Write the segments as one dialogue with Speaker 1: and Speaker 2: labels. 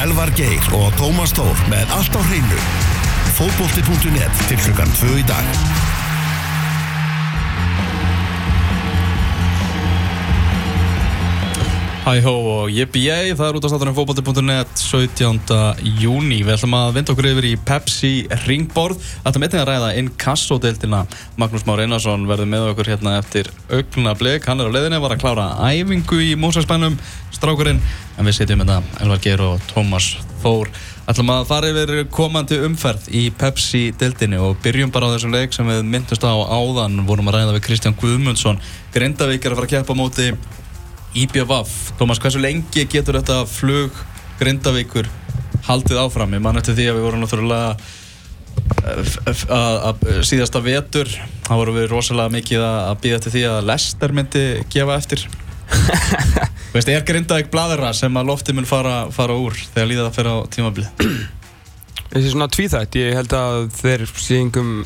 Speaker 1: Elvar Geir og Tómas Tór með allt á hreinu. Fótbolti.net til klukkan 2 í dag.
Speaker 2: Hæ hó og ég, það er út af státtunum fókbalti.net 17. júni. Við ætlum að vinda okkur yfir í Pepsi ringborð. Þetta með þetta að ræða inn kassodeildina. Magnús Már Einarsson verður með okkur hérna eftir augna blik. Hann er á leiðinni, var að klára æfingu í Mósaksbænum, strákurinn. En við setjum þetta Elvar Geir og Tómas Þór. Ætlum að fara yfir komandi umferð í Pepsi-deildinni og byrjum bara á þessum leik sem við myndust á áðan. Vorum að ræða við Kristján Guðmundsson. Grindavík er að fara að keppa móti IBVF. Tómas, hversu lengi getur þetta flug Grindavíkur haldið áfram? Ég man eftir því að við vorum náttúrulega að síðasta vetur þá vorum við rosalega mikið að býða til því að Lester myndi gefa eftir Veist, er Grindavík bladra sem að lofti mun fara, fara úr þegar líða það fyrir á tímabilið?
Speaker 3: Þessi er svona tvíþætt, ég held að þeir sé einhverjum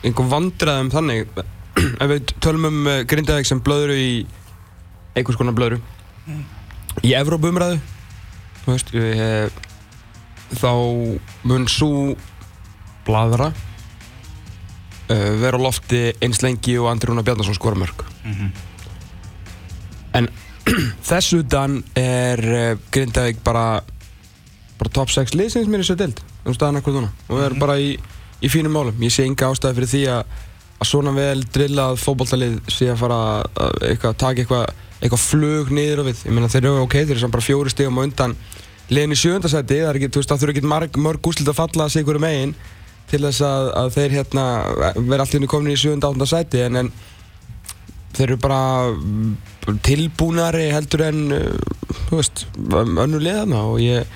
Speaker 3: einhverjum vandraðum þannig ef við tölum um Grindavík sem blöður í einhvers konar blöru mm. í Evrópumræðu veist, ég, þá mun svo bladra uh, vera á lofti eins lengi og Andri Rúnar Bjarnarsson skora mörg mm -hmm. en þess utan er uh, Grindavík bara bara top 6 liðsins mér í svo dild um staðan ekkur þúna og við erum mm -hmm. bara í, í fínum málum ég sé enga ástæði fyrir því að að svona vel drillað fókbóltalið sé að fara að taka eitthvað eitthvað flug niður á við ég meina þeir eru ok, þeir eru samt bara fjóri stegum undan liðin í sjöndarsæti það, það þurfa ekki mörg, mörg úslit að falla sig ykkur um eigin til þess að, að þeir hérna, vera henni komin í sjönda áttundasæti en, en þeir eru bara tilbúnari heldur en þú veist, önnu liðana og ég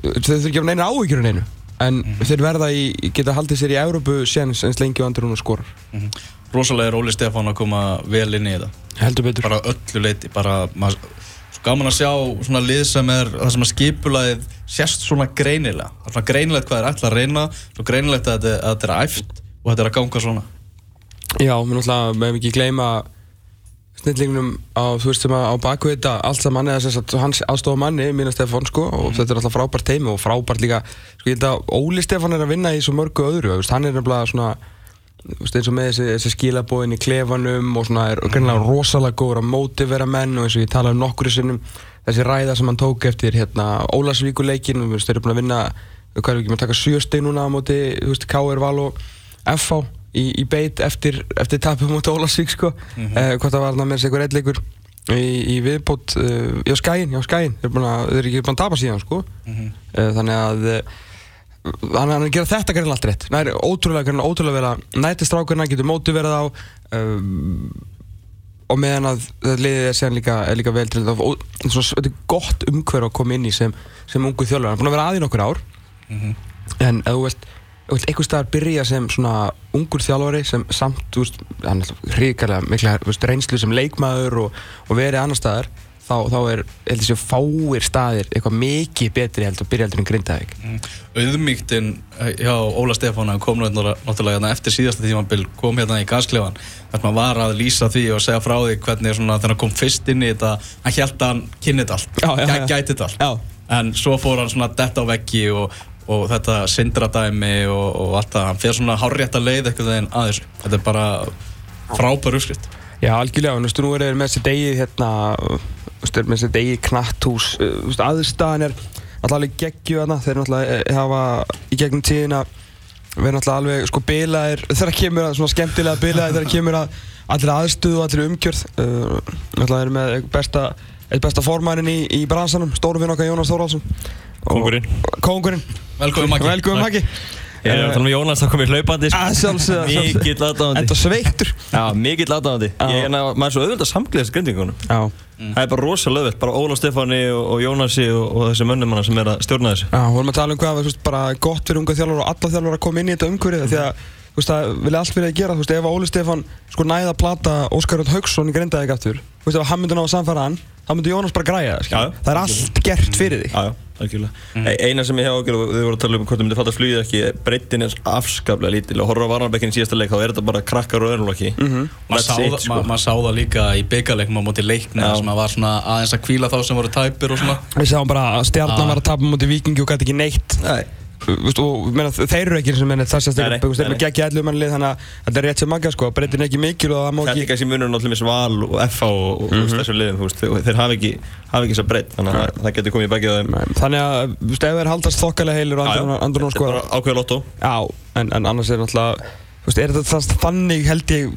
Speaker 3: þeir þurfa ekki að neina áhyggjur en einu en mm -hmm. þeir verða í, geta haldið sér í Európu séns eins lengi og andur hún og skorar mm -hmm.
Speaker 2: Rosalega er Óli Stefán að koma vel inn í þetta.
Speaker 3: Heldur betur.
Speaker 2: Bara öllu leiti bara maður, svo gaman að sjá svona lið sem er það sem að skipulaðið sérst svona greinilega. Svona greinilegt hvað er ætla að reyna svo greinilegt að þetta, að þetta er æft og þetta er að ganga svona.
Speaker 3: Já, mér náttúrulega meðum ekki gleyma snillingunum á, þú veist sem að á baku þetta allt sem sagt hans aðstofa manni Mína Stefán sko og mm. þetta er alltaf frábært teimi og frábært líka sko ég held að Óli Stefán er að vinna í svo mörgu öðru hann er nefnilega svona eins og með þessi, þessi skilabóðin í klefanum og svona er greinlega rosalega góður að mótivera menn og eins og ég talaði um nokkru sinnum þessi ræða sem hann tók eftir hérna Ólarsvíkuleikin og þeir eru búin að vinna hvað er ekki með að taka sjösteg núna á móti K.R. Val og F.A. í, í beit eftir, eftir tapum móti Ólarsvík sko mm -hmm. eh, hvort það var með þessi eitthvað reddleikur í, í viðbót uh, já skæin, já skæin þeir eru ekki búin að tapa síðan sko mm -hmm. eh, þannig að hann er að gera þetta greinlega allt rétt. Það er ótrúlega greinlega ótrúlega vel að nættistrákurna getur mótu verið á um, og meðan að liðið er séðan líka, líka vel til þetta þetta er gott umhverf að koma inn í sem, sem ungu þjálfur, hann er búin að vera aðeins okkur ár. Mm -hmm. en ef þú vilt einhver staðar byrja sem svona ungur þjálfari sem samt, þú veist, hann er hrigalega mikla reynslu sem leikmaður og, og verið annar staðar þá, þá er, heldur þessi fáir staðir eitthvað mikið betri heldur að byrja heldur en Grindavík. Mm.
Speaker 2: Auðmygtinn hjá Óla Stefána kom náttúrulega hérna eftir síðasta tímanbill, kom hérna í gasklefan, þar hann var að lýsa því og segja frá því hvernig svona, þegar hann kom fyrst inn í þetta, hann held að hann kynnið allt, gæ, gætið allt, já. en svo fór hann svona detta á veggi og, og þetta syndradæmi og, og allt það, hann fer svona hárrétt að leið eitthvað en aðeins, þetta er bara frábær uppskrift.
Speaker 3: Já, algjörlega, og nú er það með þessi degið hérna með þessi degi knatthús aðstæðan er alltaf alveg geggju aðna þeir náttúrulega eh, hafa í gegnum tíðina verið náttúrulega alveg sko bilaðir þegar kemur að svona skemmtilega bilaðir þegar kemur að allir aðstöðu og allir umgjörð. Uh, náttúrulega erum við besta eitt besta formærin í, í bransanum stórufinn okkar Jónas Þórhalsson
Speaker 2: Kongurinn
Speaker 3: Kongurinn
Speaker 2: Velkomin Maggi.
Speaker 3: Velkomin Maggi
Speaker 4: Ég er að tala um Jónas að koma í hlaupandi. Mikill aðdáðandi
Speaker 3: Þetta sveittur
Speaker 4: er að, maður er svo auðvitað að samglega þessi grindingunum Já. Það er bara rosalega auðvilt, bara Óla Stefáni og, Jónasi og, þessi mönnum manna sem er að stjórna þessu
Speaker 3: Já, vorum að tala um hvað, bara gott fyrir unga þjálfur og alla þjálfur að koma inn í þetta umhverfið. Því að, það vilja allt að gera, ef Óli Stefán sko næða að plata Óskar Rönd Haugsson í grindaðið að þá myndi Jónas bara græja það, það er allt gert fyrir þig.
Speaker 4: Já, já algjörlega. Mm. Eina sem ég hef ágjörð og við vorum að tala um hvort það myndi fatta flugið ekki, breytin er afskaplega lítil og horfa á Varnarbekkin í síðasta leik, þá er þetta bara krakkar og öðrunlokki.
Speaker 2: Mm -hmm. Maður sá, it, sko. ma sá það líka í byggaleiknum á móti leiknum sem var svona aðeins að kvíla þá sem voru tæpir og svona.
Speaker 3: Við sáum bara að stjarnan var að tapa móti vikingi og gæti ekki neitt. Nei og meina, þeir eru ekki eins og menn það sést ekki, þeir eru ekki allir mannlið þannig að þetta er rétt sem magga sko, breytin ekki mikil og það má
Speaker 4: ekki Þetta er kannski munur náttúrulega með Val og FH og mm -hmm. þessu liðum, veist, þeir hafa ekki hafa ekki þess að breytt, þannig að það getur komið í begið þeim.
Speaker 3: Þannig að, þú veist, ef þeir haldast þokkalega heilir og andur nú sko
Speaker 4: ákveða lotto
Speaker 3: Já, en, en annars er náttúrulega, þú veist, er þetta þannig held ég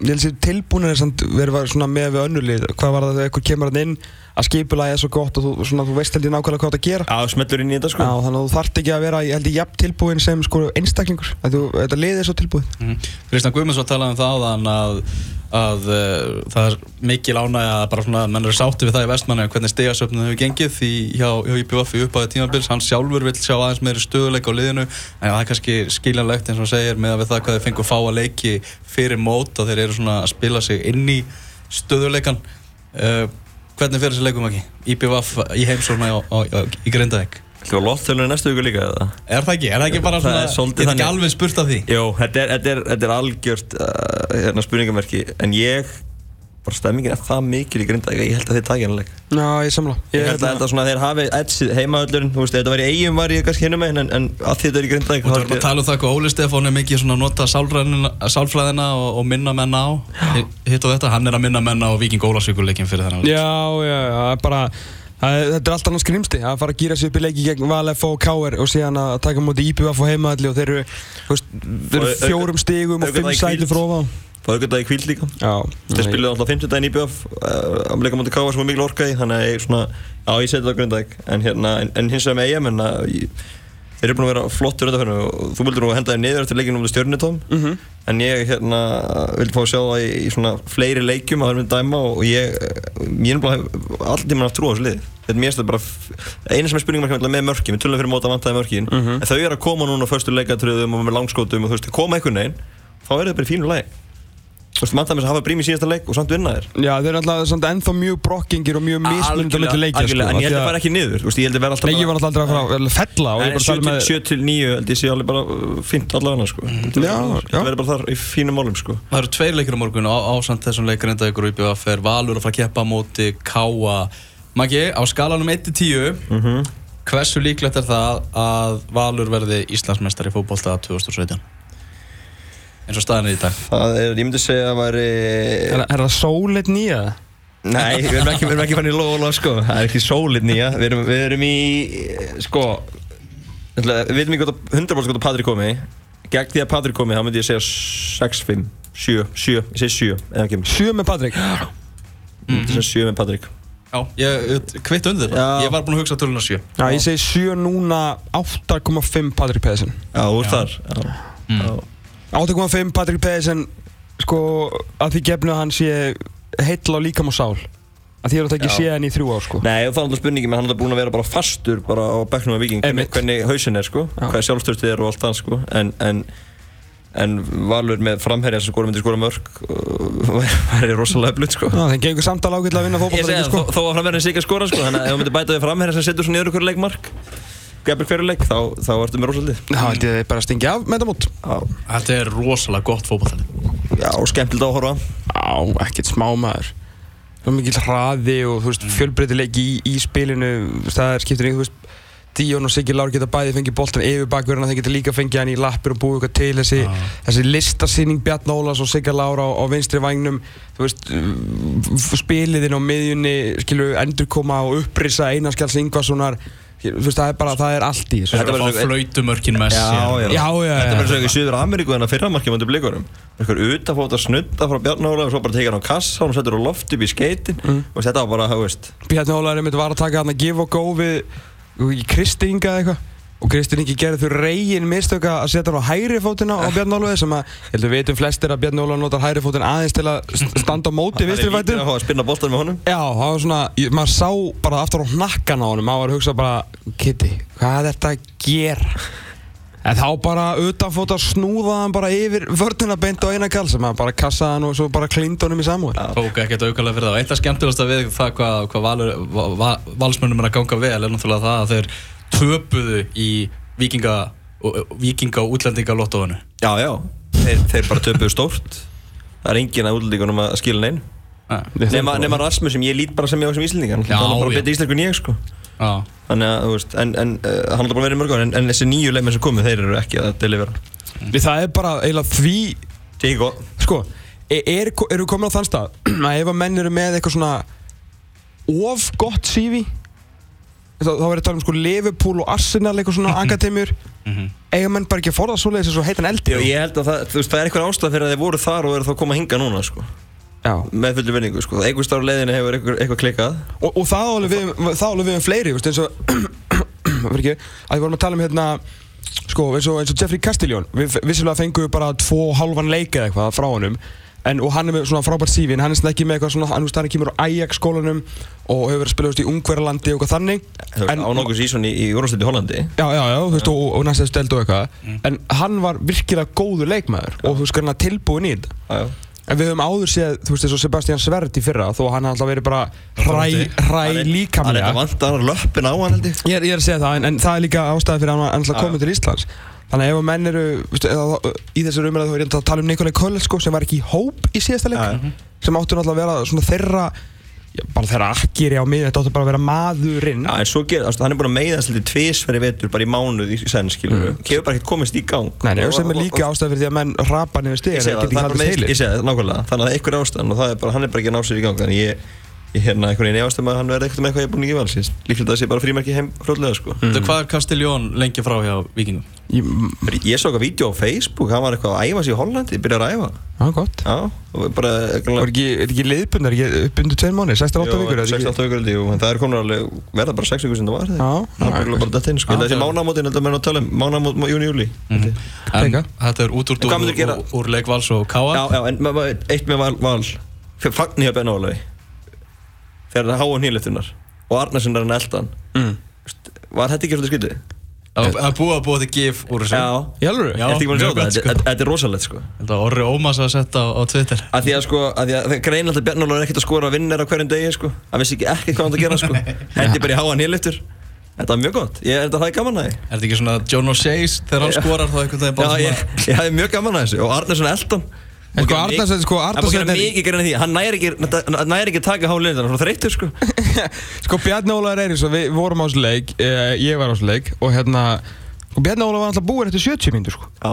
Speaker 3: að tilbúinir verður með við önnulið, hvað var það þegar einhver kemur inn að skipula er svo gott og þú, svona, þú veist heldur nákvæmlega hvað það gera.
Speaker 4: Já, smellur inn í þetta sko.
Speaker 3: Já, þannig að þú þart ekki að vera, ég held ég, jafn tilbúin sem sko einstaklingur, þú, þetta liðir svo tilbúin
Speaker 2: mm -hmm. Kristján Guðmundsson talaði um það að, að uh, það er mikil ánæg að bara svona, menn eru sátti við það í vestmanni hvernig stegasöfnum hefur gengið því hjá, hjá IPVF í uppáðið tímarbils, hann sjálfur vil sjá aðeins meiri stöðuleik á liðinu. En það er kannski skiljanlegt eins og segir með að við það hvað þeir fengur fá að leiki fyrir mót og þeir eru svona að spila sig inn í stöðuleikan uh, Hvernig fyrir þessi leikum ekki? IPVF í heimsóna í Grindavík
Speaker 4: Það var lóttölunni næstu viku líka eða?
Speaker 2: Er það ekki? Er það ekki bara svona, ég hef ekki alveg spurt af því?
Speaker 4: Jó, þetta er, þetta er, þetta er algjört uh, hérna, spurningamerki en ég bara stemmingin er það mikil í grinda ég held að þeir takja hennileg
Speaker 3: Já, ég samla
Speaker 4: Ég held að, að þeir hafi etsið heimaöllurinn þú veist, þetta var í eigum var ég kannski hinnum en, en að þetta er í grinda
Speaker 2: Og þú erum að tala um það hvað Óli Stefán er mikið svona að nota sálfræðina og, og minna menna á. Hitt og þetta, hann er að minna menna á Viking Ólarsvíkurleikin fyrir þennan
Speaker 3: Já, já, já, bara Þetta er allt annars skrimsti að fara að gýra sér upp í leiki gegn Valef og K.R. og síðan að taka mútið IPVF og heimaðalli og þeir eru fjórum stígum og fimm sæti frá ofan
Speaker 4: Fáðugardagi kvíld líka. Já. Þeir spiluði alltaf 50 daginn í BF á leika mútið Káa sem var mikil orka í, þannig að ég svona, já ég seti það á grundag. En hérna, en, en hins vegar með EM, en að þeir eru búin að vera flottur undanferðinu og þú vildur nú henda þér niður eftir leikinu um það stjórnitóm. Mm -hmm. En ég hérna vildi fá að sjá það í, í svona fleiri leikjum að það er myndið dæma og ég, ég er bara alltaf tíma að trúa á þessu lið. Þetta er mér stað bara, eina sem er spurningum er með mörkin, við tölum fyrir móta að vantaði mörkin, mm -hmm. en þau eru að koma núna á förstu leikatröðum og með langskótum og þú veist, koma einhvern veginn, þá er þetta bara í fínu lagi. Þú veist, að hafa brím í síðasta leik og samt vinna þér.
Speaker 3: Já, þeir eru alltaf ennþá mjög brokkingir og mjög mismunandi að leikja,
Speaker 4: sko. Algjörlega, en ég held að það fara ekki niður, þú veist, ég held að vera alltaf.
Speaker 3: Nei, ég var alltaf aldrei að fara að fella og ég bara tala með...
Speaker 4: 7-9 held ég sé alveg bara uh, fint allavega, sko.
Speaker 3: Mm, já, já.
Speaker 4: Það verður bara þar í fínum málum, sko.
Speaker 2: Það eru tveir leikir á morgun og ásand þessum leikar enda ykkur upp í að fer Valur að fara að keppa móti eins og staðin er í dag.
Speaker 4: Það er, ég myndi segja að það væri
Speaker 3: Er, er það sólit nýja?
Speaker 4: Nei, við erum ekki, ekki fann í lofa sko, það er ekki sólit nýja. Við erum, við erum í, sko Við veitum ekki hvort að 100% hvort að Patrik komi. Gegn því að Patrik komi, þá myndi ég segja 6-5, 7, 7, ég segi 7 eða ekki.
Speaker 3: 7 með Patrik?
Speaker 4: Mm -hmm. 7 með Patrik.
Speaker 2: Já, ég kvitt undir það, ég var búinn að hugsa töluna 7
Speaker 3: Já, ég segi 7 núna 8,5 Patrik Pedersen.
Speaker 4: Já, úr þar. Já, mm.
Speaker 3: já 8.5 Patrik Pedersen sko að því gefnu að hann sé heitla á líkam og sál. Að því að það ekki sé henni í þrjú ár sko.
Speaker 4: Nei og það er alltaf spurningi með hann er búin að vera bara fastur bara á bekknum af viking hvernig, hvernig hausin er sko Já. hvað sjálfstörstið er og allt það sko. En, en, en Valur með framherja sem skora myndi skora mörg væri rosalega blutt sko.
Speaker 3: Já, það gengur samtala ákveld að vinna
Speaker 4: Ég segja sko. þó að framherja sig ekki að skora sko þannig að ef þú myndi bæta við framherja sem setur svona yfir okkur leikmark gefur hverju leik, þá, þá ertu með rosalega
Speaker 3: Já, þetta er bara að stingja af með þetta mót.
Speaker 2: Þetta er rosalega gott fókbaltæli
Speaker 4: Já, skemmtilegt að horfa
Speaker 3: Já, ekkert smá maður Það er mikil hraði og þú veist, fjölbreytilegi í, í spilinu. Það er þú veist Díón og Siggi Lár geta bæði fengið boltan yfir bakverðina þeir geta líka fengið hann í lappir og búið eitthvað til þessi, ah. þessi listasýning Bjarn Ólas og Sigga Lár á, á vinstri vagnum þú veist, spiliðin á miðjunni, skilju, endurkoma og upprisa Einarskjáls Ingvarssonar veist, það er bara, það er allt í þessu.
Speaker 2: Þetta var svona flautumörkin
Speaker 3: já.
Speaker 4: Þetta var svona í Suður Ameríku en að fyrramarkið vöndu blíkurum. Eitthvað utafótt að snutta frá Bjarnála og svo bara tekið hann á kassa og hann settur á loft upp í skeitin mm. og þetta var bara, það veist.
Speaker 3: Bjarnála er einmitt var að taka hann að give og go við í Kristinga eitthvað og Kristinn Ingi gerði þau reygin mistöka að setja hann á hægri fótina á Bjarni Ólfið sem að, ég held að við veitum flestir að Bjarni Ólfið notar hægri fótin aðeins til að standa á móti vinstri fættin.
Speaker 4: Það er lítið að hafa að spinna bóltan með honum.
Speaker 3: Já, það var svona, maður sá bara aftur á hnakkan á honum, maður var að hugsa bara, Kitty, hvað er þetta að gera? En þá bara utanfóta snúðaðan bara yfir vörðina beint á eina kall sem að bara kassaði hann og svo bara klíndi honum í samúl.
Speaker 2: tók ekkert aukalega fyrir það og eitt af skemmtilegast að við það hvað, hvað valur, va, va, valsmönnum er að ganga vel er náttúrulega það að þeir töpuðu í vikinga, vikinga og útlendingalottóinu.
Speaker 4: Já, já, þeir, þeir bara töpuðu stórt. Það er engin að útlendingunum að skila neinn Nema, nema Rasmus sem ég lít bara sem ég á sem íslendingan. Það er bara betið íslensku en ég sko.
Speaker 2: Já,
Speaker 4: Þannig að, þú veist, en, en uh, hann har bara verið í mörg en, en þessi nýju leikmenn sem komu, þeir eru ekki að delivera
Speaker 3: Við það er bara eiginlega því,
Speaker 4: Tíko
Speaker 3: sko, er, er, eru komin á þann stað að ef að menn eru með eitthvað svona of gott CV þá, þá er að tala um sko Liverpool og Arsenal eitthvað svona akademjur eiga menn bara ekki að forða svoleiðis eins og heitan eldi?
Speaker 4: Já, ég held að það, þú veist, það er eitthvað ástæð fyrir að þeir voru þar og eru þá að koma að hinga núna sko.
Speaker 3: Já.
Speaker 4: Með fullu vinningu sko. Einhver starf leiðinu hefur eitthvað, eitthvað klikkað.
Speaker 3: Og, og það álega við, það álega við um fleiri veist, eins og fyrir ekki, að við vorum að tala um hérna sko, eins og, eins og Jeffrey Castillon við vissilega fengum við bara tvo og hálfan leik eða eitthvað frá honum en, og hann er með svona frábært CV en hann er svona ekki með eitthvað svona hann, hann kemur á Ajax skólanum og hefur verið að spila veist, í Ungverjalandi og eitthvað þannig.
Speaker 4: En, á nokkuð sísón í, í Hollandi.
Speaker 3: Já, já, já, þú veist, og, og næstu steld og eitthvað. En hann var virkilega góður leikmaður Og þú veist, hann er tilbúin í þetta.
Speaker 4: Já, já.
Speaker 3: En við höfum áður séð, þú veist, eins og Sebastian Sverd í fyrra Þó að hann har alltaf verið bara hræ, hræ
Speaker 4: Það er
Speaker 3: líkamlega.
Speaker 4: eitthvað vantar löppin á hann held ég.
Speaker 3: Ég er, ég er að segja það, en, en það er líka ástæði fyrir að hann alltaf komið til Íslands Þannig að ef að menn eru, veistu, eða, í þessari umræðu þá er ég að tala um Nikolai Köll sko, sem var ekki í hóp í síðasta leik
Speaker 4: Já.
Speaker 3: sem áttu náttúrulega að vera þeirra já, bara þeirra akkýri á mig, þetta áttu bara að vera maðurinn
Speaker 4: Já, en svo ger, ástu, hann er búin að meiðast litið tvisveri vetur bara í mánuð í senn, skilur við. Kefur bara ekkert komist í gang.
Speaker 3: Nei, nei, sem er líka ástæði fyrir því að menn rapa stig
Speaker 4: segi það, það er bara meiðsli, ég segi það, nákvæmlega. Þannig að það er einhver ástæðan og það er bara, hann er bara ekki að ná sér í gang. Þannig ég, ég hérna einhvern veginn efast um að hann verði eitthvað með eitthvað ég er búin að gefa alls. Líklega það sé bara frímerki heim fljótlega, sko.
Speaker 2: mm. hvað er Castelljón lengi frá hjá vikingum?
Speaker 3: Ég,
Speaker 4: Ég svo eitthvað vídeo á Facebook, hann var eitthvað að æfa sig í Hollandi, byrjar að æfa.
Speaker 3: já, gott
Speaker 4: Já, og bara...
Speaker 3: Ekki, er ekki liðbundar, ekki uppbundu tveir mánu, 16-8 vikur eða ekki?
Speaker 4: 16 vikur ég, en það er komin alveg, verða bara 6 vikur sem það var.
Speaker 3: Já,
Speaker 4: það er bara- bara þetta inn, sko. Þessi
Speaker 2: já.
Speaker 4: mánamótin, heldur að menn að tala um, mánamót júni-júli.
Speaker 2: En
Speaker 3: Teka.
Speaker 2: þetta er út úr
Speaker 4: En hvað
Speaker 2: dúr
Speaker 4: myndirðu gera?
Speaker 2: úr, úr leik Vals og Káa
Speaker 4: Já, já, en ma- ma- eitt með val, val Fagni hjá Ben Ólafi Þegar það háa nýleftunar Og Arnarsson er hann. Eldan
Speaker 3: Mm.
Speaker 4: Var þetta ekki svolítið skytið?
Speaker 2: Það er búið að búið til gif úr þessu? Já,
Speaker 4: Ertu ekki búin að sjá
Speaker 2: mjög
Speaker 4: það?
Speaker 2: gott, sko.
Speaker 4: Þetta þetta er rosalegt sko.
Speaker 2: Þetta var Orri Ómas að setja á, á Twitter.
Speaker 4: Að því að sko, að því að það grein alltaf Bjarnóla er ekkert að skora vinnir á hverjum degi sko. Það vissi ekki ekki hvað hann að gera sko. Hendi bara í háa nýleftur Þetta var mjög gott, ég held að það er gaman að því.
Speaker 2: Er þetta ekki svona John O'Shea's þegar hann
Speaker 4: Já.
Speaker 2: skorar þá einhvern veginn
Speaker 4: Já,
Speaker 2: bara
Speaker 4: ég,
Speaker 2: svona
Speaker 4: ég hefði mjög gaman að þessu. Og Arnarsson eldan
Speaker 3: En sko, Arnarsson- sko,
Speaker 4: Það er mikið grein að því Hann næri ekki, næri ekki að taka háa nýleftur Hann er svona þreyttur sko
Speaker 3: Sko Bjarni Ólaður Eiríksson, við vorum á þessu leik, eh, ég var á þessu leik og hérna, sko Bjarni Ólaður var alltaf búinn eftir 70 mínútur sko.
Speaker 4: Já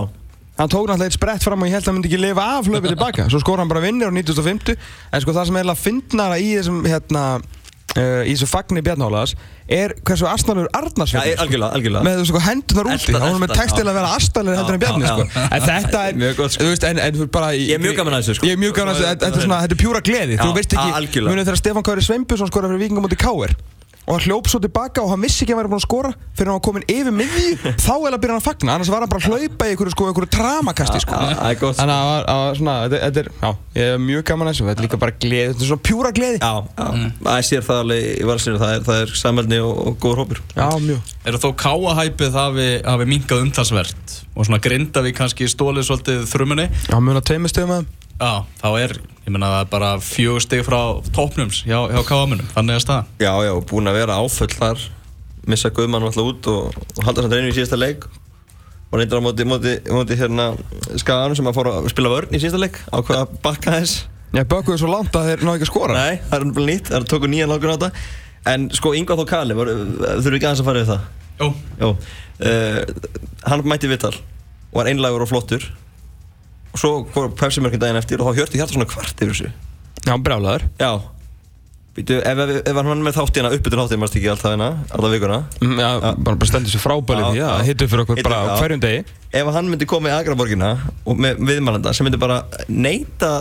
Speaker 3: Hann tók náttúrulega eitt sprett fram og ég held að hann myndi ekki lifa af hlaupið tilbaka. Svo skor hann bara vinnir á 1950, en sko það sem er að fyndnara í þessum, hérna, uh, í þessu fagni Bjarni Ólaðars er hversu astnalur Arnars
Speaker 4: Já, ég- algjörlega, algjörlega.
Speaker 3: Með sko hendunar úti,
Speaker 4: Elta-
Speaker 3: hann var með textil að vera astnalur heldur en Bjarni sko. En þetta er,
Speaker 4: gott, sko.
Speaker 3: þú veist, en, en bara
Speaker 4: Ég er mjög gaman að þessu, sko.
Speaker 3: Ég er mjög gaman að þessu, þetta er svona, þetta er pjúra gleði. Þú veist ekki, munið þegar Stefán Kári Sveinbjörnsson skoraði fyrir vikingum mútið Káir og hann hljóp svo tilbaka og hann vissi ekki að hann væri búinn að skora. Fyrir hann var komin yfir miðju þá byrja hann að fagna, annars var hann bara að hlaupa í einhverju, sko, einhverju tramakasti sko.
Speaker 4: Það er gott, sko.
Speaker 3: Þannig að það var- svona, þetta, þetta er, já, ég er mjög gaman að þessu, þetta er líka bara gleði, þetta er svona pjúra gleði.
Speaker 4: Já, já, það sér það alveg í valsinu, það er, það er samveldni og, og góður hópur.
Speaker 3: Já, mjög.
Speaker 2: Er þó Káa-hæpið hafi, hafi minkað umtalsvert? Og svona grinda við kannski stólið svolítið þrumunni?
Speaker 3: Já, mjög að tveimur stöðum að þeim
Speaker 2: Já, þá er, ég menna það er bara fjögur stig frá toppnums hjá, hjá Káa-munum, þannig er staðan
Speaker 4: Já, já, búin að vera áföll þar, missa Guðmann alltaf út og, og halda samt reynu í síðasta leik. Og reyndir á móti, móti, móti hérna Skaganum sem að fór að spila vörn í síðasta leik, ákveða að bakka þess.
Speaker 3: Já, bökuðu svo langt að þeir ná ekki að skora
Speaker 4: Nei, það er bara nýtt, það er tóku nýjan langur á þetta. En sko, Ingvar Þó Kali, þurfum ekki aðeins að fara við það?
Speaker 2: Jó,
Speaker 4: Jó, uh, hann mætti vittal og var einlagur og flottur og svo kom pepsimörkinn daginn eftir og þá hjörti hjarta svona kvart yfir þessu.
Speaker 3: Já, brjálaður.
Speaker 4: Já. Býtu, ef, ef, ef hann var með þáttina, uppbytun þáttina, maður ekki alltaf hérna, alltaf vikuna?
Speaker 3: Mm, Já, bara, bara stendur sér frábælið
Speaker 4: Já,
Speaker 3: hittu fyrir okkur bara hverjum degi.
Speaker 4: Ef hann myndi koma í Agraborgina og með viðmælanda sem myndi bara neita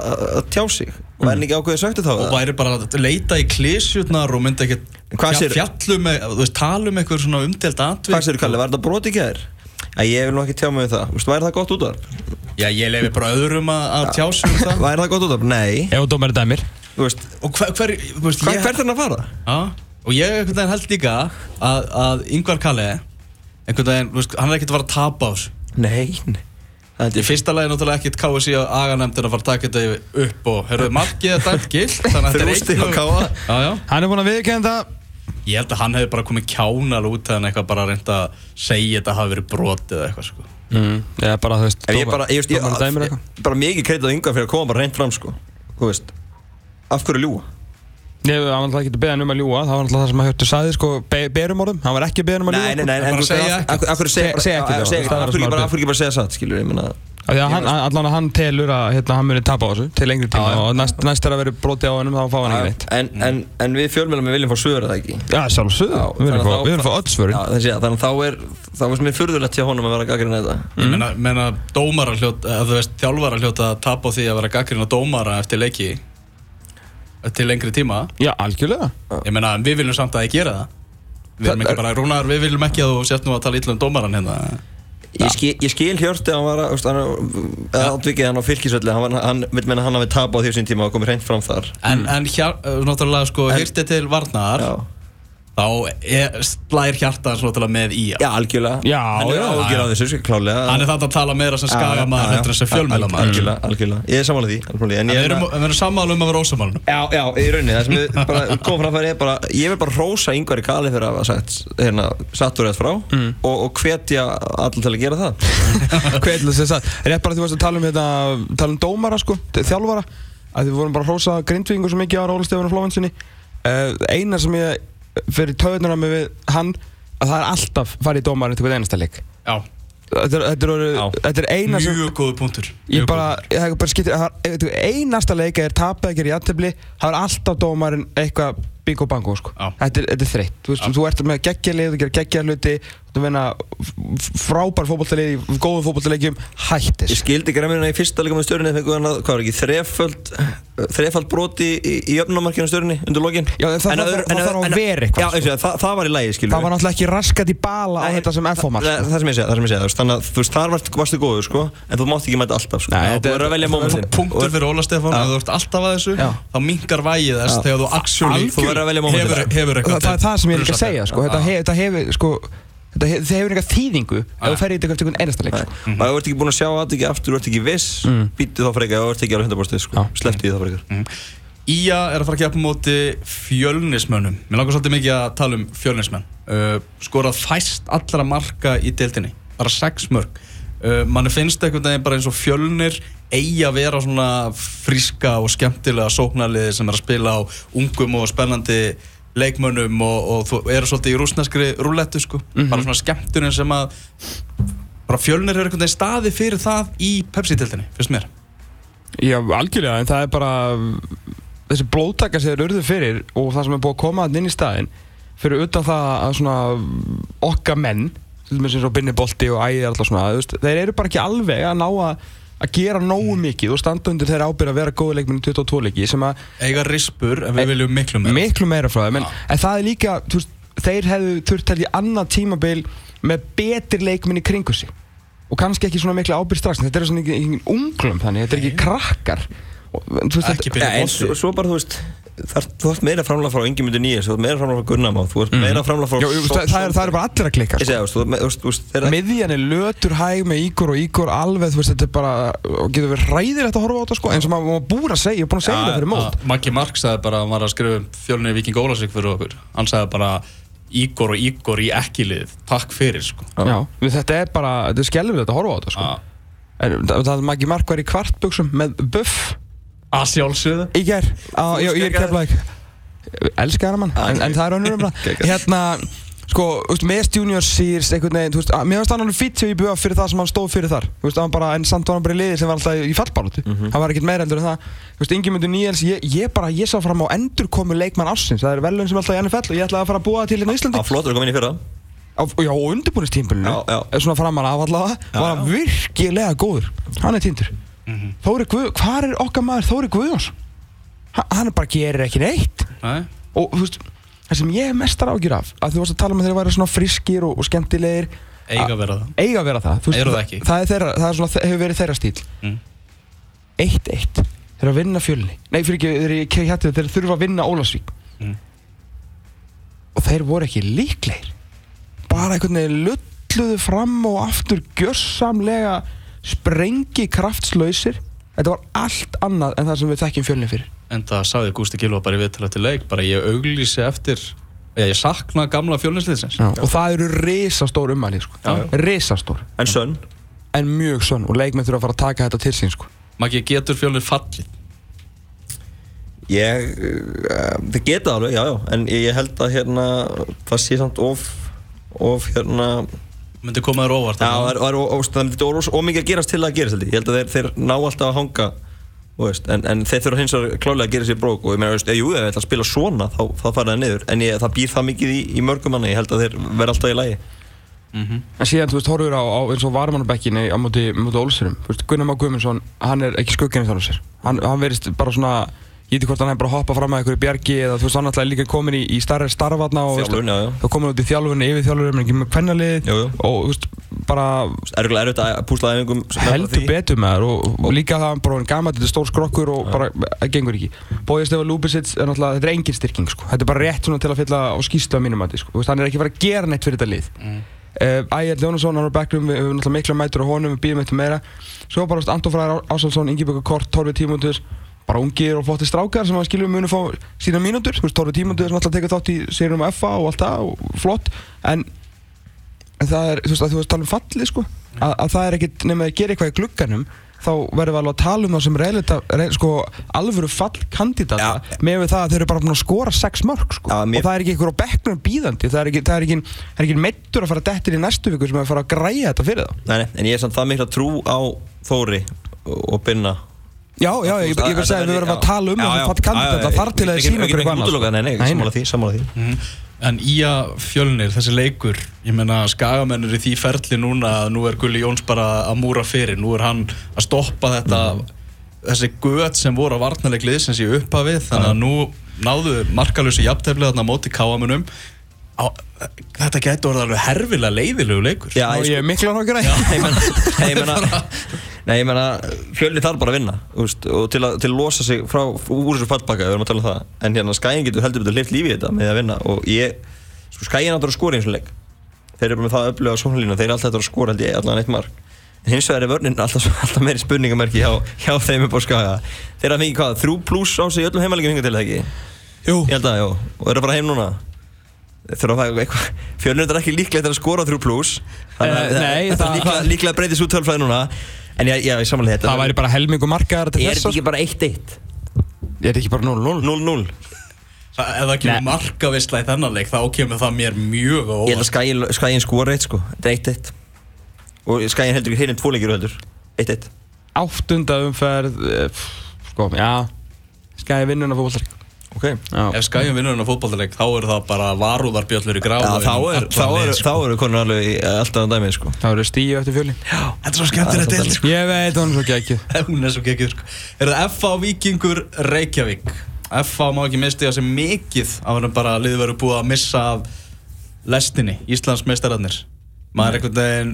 Speaker 4: að tjá sig og
Speaker 3: Mm.
Speaker 4: verði ekki ákveðið söktu þá
Speaker 2: og væri bara að leita í klísjutnar og myndi ekki
Speaker 4: Hvað segir-
Speaker 2: fjallu með, þú veist, tala um eitthvað svona umdelt atvik.
Speaker 4: Hvað sér Kalli, var þetta brot í gær? Æ, ég vil nú ekki tjá mig um það, Þú veist, væri það gott út af?
Speaker 2: Já, ég lefi bara öðrum að, að tjá sig um það.
Speaker 4: Væri það gott út af? Nei,
Speaker 3: Ef þú dómar dæmir.
Speaker 4: Þú veist,
Speaker 2: Og hver, hver, þú veist,
Speaker 4: hvað,
Speaker 2: ég,
Speaker 4: hvert er hann að fara?
Speaker 2: Já, og ég einhvern veginn held líka að, að Yngvar Kalle einhvern veginn, þú veist, hann er ekkert að fara að tapa á þessu.
Speaker 4: Nei, nei. Það
Speaker 2: Í fyrsta lagi náttúrulega ekkit KSI að aganemndin að fara að taka þetta upp og hörðu markið að dæmt gilt þannig að þetta er
Speaker 4: Þrjú stig á
Speaker 2: eitt
Speaker 4: KA.
Speaker 2: Já, já.
Speaker 3: Hann er búinn að viðkenda
Speaker 2: Ég held að hann hefði bara komið kjánal út eða eitthvað bara reynd að segja þetta hafi verið brotið eða eitthvað sko.
Speaker 3: Mm, Eða bara, þú veist,
Speaker 4: En ég bara, ég veist, ég,
Speaker 3: dómar dæmir
Speaker 4: ég,
Speaker 3: eitthvað
Speaker 4: bara mikið kreitað yngar fyrir að koma bara reynd fram, sko. Þú veist Af hverju ljúa?
Speaker 3: Nei, hann var alltaf ekki að beða hann um að ljúa Það var alltaf það sem að Hjörtur sagði, sko, be berum orðum. Hann var ekki að beða hann um að ljúa
Speaker 4: Nei, nei, nei, en þú
Speaker 2: segja
Speaker 4: veist, af- hverju segja
Speaker 3: ekki
Speaker 4: já,
Speaker 3: það, það
Speaker 4: Af hverju ekki bara- segja satt, skilur, ég meina
Speaker 3: Því að hann, allan að hann telur að hérna, hann muni tapa á þessu til lengri tíma
Speaker 2: Já,
Speaker 3: og næst, næst er að vera broti á hennum þá fá hann ekki neitt.
Speaker 4: en, en, en við fjölmjölum við viljum fá svör, eða ekki?
Speaker 3: Já, sjálfsögðu,
Speaker 4: Já,
Speaker 3: við erum
Speaker 4: þannig
Speaker 3: fá-
Speaker 4: að
Speaker 3: erum fá öll
Speaker 4: já, þannig að þá er þá er sem er furðulegt hjá honum að vera gaggrinn þetta.
Speaker 2: Ég meina, meina dómara hljóta, eða þú veist, þjálfara hljóta að tapa á því að vera gaggrinn á dómara eftir leiki til lengri tíma.
Speaker 3: Já, algjörlega.
Speaker 2: Ég meina, en við viljum samt að þið gera það. Við erum
Speaker 3: Það-
Speaker 2: ekki bara, Rúnar, við viljum ekki að þú sért nú að tala illa um dómaran hérna
Speaker 4: Ég skil, ég skil Hjörti að hann var að, átvikið hann á fylkisvelli, hann, hann vil menna hann hafi tap á því sín tíma og komið hreint fram þar
Speaker 2: En, en hér, náttúrulega, sko, hirti til varnar.
Speaker 4: Já,
Speaker 2: Þá er, slær hjartaðans náttúrulega með í
Speaker 4: já algjörlega.
Speaker 3: Já,
Speaker 4: Hann er ágjör á þessu, sko, klálega
Speaker 2: Hann er þetta að tala meira sem skagamaður heldur en sem fjölmjölamæður
Speaker 4: Algjörlega, algjörlega, ég er samanlega því algjörlega. En
Speaker 2: við erum, við erum sammála um að vera ósamálunum
Speaker 4: Já, já, í rauninni, það sem við bara komum fram fyrir er bara, ég vil bara rósa yngvar í kali fyrir að hafa sagt, hérna, sattur rétt frá
Speaker 3: Mm.
Speaker 4: og, og hvetja allir til að gera það.
Speaker 3: Hvað er það? Rétt bara því að tala um, hérna, tala um dómara, sko, þjálfara. Að við vorum bara að hrósa grindvingu svo mikið á Róla Stefán og Flóvensinni uh, Einar sem ég fyrir töðunum með við hann að það er alltaf farið í dómarinn til hvern einasta leik.
Speaker 2: Já,
Speaker 3: Þetta er, þetta er, er eina sem
Speaker 2: mjög góðu punktur.
Speaker 3: Ég bara, það er bara skiptir, það er, veitu, einasta leika er tapið að gera í aðtefli, það er alltaf dómarinn eitthvað bingo bango, sko. Þetta er, þetta er þreytt. Þú, veist, þú ert með geggjalið, þú gerir geggjar hluti, þú vinna frábær fótballtalið í góðu fótballtalegjum, hættis.
Speaker 4: Ég skildi gremmina í fyrsta leikum með stjórnir þegar að, hvað var ekki, þreföld, þreföld broti í, í jöfnumarkinu stjórnir undir lokin.
Speaker 3: Já, en það- það- það þarf að vera eitthvað,
Speaker 4: Já,
Speaker 3: sko.
Speaker 4: það, það var í lægi, skilur
Speaker 3: Það var náttúrulega ekki raskat í bala á þetta sem FH-mark.
Speaker 4: það- það sem ég segja, það sem ég segja, þannig að þú veist, þar varst, varstu góður, sko, en þú mátt ekki mæta alltaf, sko. Þú
Speaker 3: er-
Speaker 4: verður að velja momentin.
Speaker 2: Punktur fyrir Óla Stefán, ef þú ert alltaf að þessu þá minkar vægið þess þegar þú actually
Speaker 4: að
Speaker 2: hefur,
Speaker 3: það,
Speaker 2: eitthvað
Speaker 3: það er það sem ég er ekki að segja, sko. Þetta, hefur, sko, það hefur eitthvað þýðingu ef þú ferði í einhvern einasta leik. sko.
Speaker 4: og ef þú ert ekki búin að sjá að ekki aftur, þú ert ekki viss mm. býttu þá frekar, ef þú ert ekki alveg 100% sko. Því þá frekar
Speaker 2: Ía er að fara að keppa á móti fjölnismönnum Mér langar svolítið mikið að tala um fjölnismenn uh, Skorað fæst allra marka í deildinni Bara sex mörg uh, Manni finnst veginn bara eins og fjölnir eigi að vera svona fríska og skemmtilega sóknarliði sem er að spila á ungum og spennandi leikmönnum og, og þú eru svolítið í rúsneskri rúlettu sko. Bara svona skemmtunin sem að bara fjölnir er einhvern veginn staði fyrir það í Pepsi-tildinni, finnst mér.
Speaker 3: Já, algjörlega, en það er bara þessi blóðtaka sem þeir urðu fyrir og það sem er búið að koma inn í staðinn fyrir utan það að svona okkar menn, til dæmis eins og Binni Bolti og Ægir alltaf svona, þeir eru bara ekki alveg að ná að, að gera nógu mikið og standa undir þeirra ábyrð að vera góði leikminn í 22 leiki. Sem að
Speaker 2: eiga rispur en við viljum miklu meira.
Speaker 3: miklu meira frá þeim en, en það er líka, veist, þeir hefðu þurft held ég annað tímabil með betri leikminn í kringu sig. Og kannski ekki svona miklu ábyrð strax þetta er svona ekki, ekki unglum þannig, þetta er ekki krakkar. Og, veist,
Speaker 2: Ekki
Speaker 3: þetta,
Speaker 4: ja, en svo, svo bara þú veist þar, þú ert meira framlega frá Ingemyndu Nýjas þú ert meira framlega frá Gunnamá þú ert meira framlega frá
Speaker 3: já, það, það, er, það er bara allir að klikka
Speaker 4: ég
Speaker 3: sko. miðjan er lötur hæg með Ígor og Ígor alveg, þú veist, þetta er bara og getur verið hræðilegt að horfa á þetta sko eins og maður búin að segja, ég er búin að segja
Speaker 2: Já,
Speaker 3: það fyrir mót.
Speaker 2: Maggi Mark sagði bara hann var að skrifa um fjölunni Viking Ólasík fyrir okkur. Hann sagði bara Ígor og Ígor í ekkilið takk fyrir sko.
Speaker 3: Já, þetta er bara, þetta er skelfilegt að horfa á þetta sko. En það, það Maggi Mark var í kvartbuxum með buff
Speaker 2: að sjálfsögðu.
Speaker 3: Í ger, á, ég, er keflaðið elskar mann, en, en það er önnur um það hérna, sko, þú veist, Mest Junior Sears, einhvern veginn, þú veist, mér finnst hann alveg fýtt sem ég búið fyrir það sem hann stóð fyrir þar. Þú veist, hann bara, en samt var hann bara í liði sem var alltaf í fallbáratu hann var ekkert meira heldur en það. Þú veist, Ingemyndur Níels, ég, ég bara, ég sá fram á endur komu leikmann ársins, það er velun sem alltaf í NFL og ég ætlaði að fara að búa til hérna á
Speaker 4: á
Speaker 3: á, já, og
Speaker 4: já.
Speaker 3: svona framan af allavega, var hann virkilega góður. Hann er týndur Þóri Guð, hvað er okkar maður Þóri Guðjóns? Ha- hann bara gerir ekki neitt.
Speaker 2: Nei.
Speaker 3: og þú veist, það sem ég mestar ágjur af að þú varst að tala um að þeir væri svona friskir og, og skemmtilegir.
Speaker 2: Eiga að vera það.
Speaker 3: Eiga að vera það,
Speaker 2: Eru það ekki?
Speaker 3: það, er þeirra, það er svona, hefur verið þeirra stíl
Speaker 2: Mm.
Speaker 3: 1-1 þeir eru að vinna fjölni. Nei, fyrir ekki, þeir, eru í hættu, þeir þurfa að vinna Ólasvík
Speaker 2: Mm.
Speaker 3: og þeir voru ekki líklegir. Bara einhvern veginn lull drulluðu fram og aftur gjörsamlega sprengi kraftslausir. Þetta var allt annað en það sem við þekkjum fjölni fyrir.
Speaker 2: En það sagði Gústi Gilva bara í viðtala til leik bara ég auglýsi eftir ég, ég sakna gamla fjölninsliðsins
Speaker 3: og það eru risastór umæli sko. risastór,
Speaker 4: En sönn?
Speaker 3: En mjög sönn og leikmenn þurfa að fara að taka þetta til sín sko.
Speaker 2: Maggi, getur fjölnir fallið?
Speaker 4: Ég, uh, það geta alveg, já, já, en ég, ég held að hérna, það sé samt of, of hérna,
Speaker 2: Myndi koma þér óvart
Speaker 4: já, það er, það það of, of mikið að gerast til að gerast, ég. Held að þeir, þeir ná alltaf að hanga, veist, en, en þeir þurfa hins vegar klálega að gera sér brók. Og ég meina, veist, jú, ef ég ætla að spila svona, þá, þá fara það niður, en ég, það býr það mikið í, í mörgum manni, ég held að þeir verða alltaf í lagi.
Speaker 3: en síðan, þú veist, horfur á, á eins og varmannabekkinni á móti, móti Olsurum Gunnar Má Guðmundsson, hann er ekki skugginni þannig sér. Hann, hann verist bara svona ég veit ekki hvort hann er bara að hoppa fram að einhverju bjargi eða þú veist, hann alltaf er líka komin í, í starri starfatna og
Speaker 4: Þjálfun, já, já.
Speaker 3: þá komin út í þjálfunni, yfir þjálfunni, ekki með kvennalið og þú veist, bara
Speaker 4: Ergulega erfitt að púsla æfingum með
Speaker 3: heldur betur með þær og, og líka það hann bara hann gammal, þetta er stór skrokkur og bara, það gengur ekki Bóði Stefa Lúbisits er náttúrulega, þetta er engin styrking sko. þetta er bara rétt svona til að fylla á skýslu að mínum mati sko. Hann er ekki að fara að gera neitt fyrir þetta lið mm. Ægir Ljónasson, hann er á bekknum við höfum náttúrulega mikla mætur á honum, við býðum eitthvað meira svo bara, Anton Fræðar Ásálsson, Ingi Kort, Torfi Tímundur bara ungir og flotti strákar sem að skilum munu fá sína mínútur, þú veist, Torfi Tímundur sem alltaf tekur þátt í sérum á FA og allt það og flott, en en það er, þú veist, að þú veist tala um falli sko, að, að það er ekkit nema að gera eitthvað í glugganum þá verðum við alveg að tala um það sem reylita, reyl, sko, alvöru fallkandidata
Speaker 4: Já.
Speaker 3: með við það að þeir eru bara búin að skora sex mörg sko.
Speaker 4: Já, mér-
Speaker 3: og það er ekki einhver á bekknum bíðandi. Það er ekki, það er ekki, það er ekki meittur að fara dettir í næstu viku sem er að fara að græja þetta fyrir þá.
Speaker 4: Nei, nei, en ég er samt það mikla trú á Þóri og Binna
Speaker 3: Já, já, ég, ég, ég vil segja að við verðum að tala um það sem fallkandidata þar til að sína
Speaker 4: okkur
Speaker 3: okkur eitthvað
Speaker 4: annað Nei, nei, sammála því, sammála því.
Speaker 2: En í að fjölnir, þessi leikur ég meina skagamennur í því ferli núna að nú er Gulli Jóns bara að múra fyrir. Nú er hann að stoppa þetta þessi göt sem voru á varnarleik liðsins í upphafið, þannig að nú náðu markalösi jafnteflið þarna móti káamunum á, þetta getur orðið alveg herfilega leiðilegu leikur.
Speaker 4: Já, ég
Speaker 3: ég er mikla nokkur að
Speaker 4: Nei, ég meina, nei, ég meina, fjölni þarf bara að vinna úst, og til að, til að losa sig frá úr þessu fallbaka, við erum að tala um það. En hérna skæin getur heldur betur hleypt lífi í þetta með að vinna og ég, sko skæin áttur að skora eins og leik. Þeir eru bara með það að upplifa sónlínu þeir eru alltaf að skora held ég allan eitt mark. En hins vegar er vörnin alltaf, alltaf meiri spurningamerki hjá, hjá þeim upp á skaga. Þeir eru að fengi hvað, þrjú pluss á sig í öllum heimalegum hinga til það ekki?
Speaker 3: Jú,
Speaker 4: Ég held að, já, og eru bara heim núna? Að Fjölnir er ekki líklegt að skora þrjú pluss Þannig
Speaker 3: Eh,
Speaker 4: að
Speaker 3: nei,
Speaker 4: þetta
Speaker 3: það-
Speaker 4: er líklega, líklega breytist út tölfræði núna En ég, ég, ég samanlega þetta
Speaker 3: það væri bara helmingu markaðar til
Speaker 4: Er
Speaker 3: þess
Speaker 4: þetta ekki bara 1-1?
Speaker 3: Er þetta ekki bara 0-0?
Speaker 4: 0-0
Speaker 2: Það- ef það kemur markavisla í þennan leik þá kemur það mér mjög á
Speaker 4: Ég held að skæin skora eitt sko. Þetta er 1-1 Og skæin heldur ekki hérna tvo leikir heldur. 1-1
Speaker 3: Áttunda umferð eh, Sko, já. Skæði vinnuna fókvallari
Speaker 4: Ok.
Speaker 3: Já,
Speaker 2: Ef skæjum vinnur hennar fótballleik þá eru það bara varúðarbjöllur í gráð
Speaker 4: Já, þá er, þá er, þá eru konur alveg í alltaf á dæmið sko.
Speaker 3: Það verður stíu eftir fjölin
Speaker 2: Þetta er svo skemmtilegt deild sko.
Speaker 3: Ég veit, hún er svo geggjuð.
Speaker 2: Hún er svo geggjuð sko. Er það FA Víkingur Reykjavík? FA má ekki misti það sem mikið af hann bara liðið verið búið að missa af lestinni, Íslands meistararnir maður einhvern veginn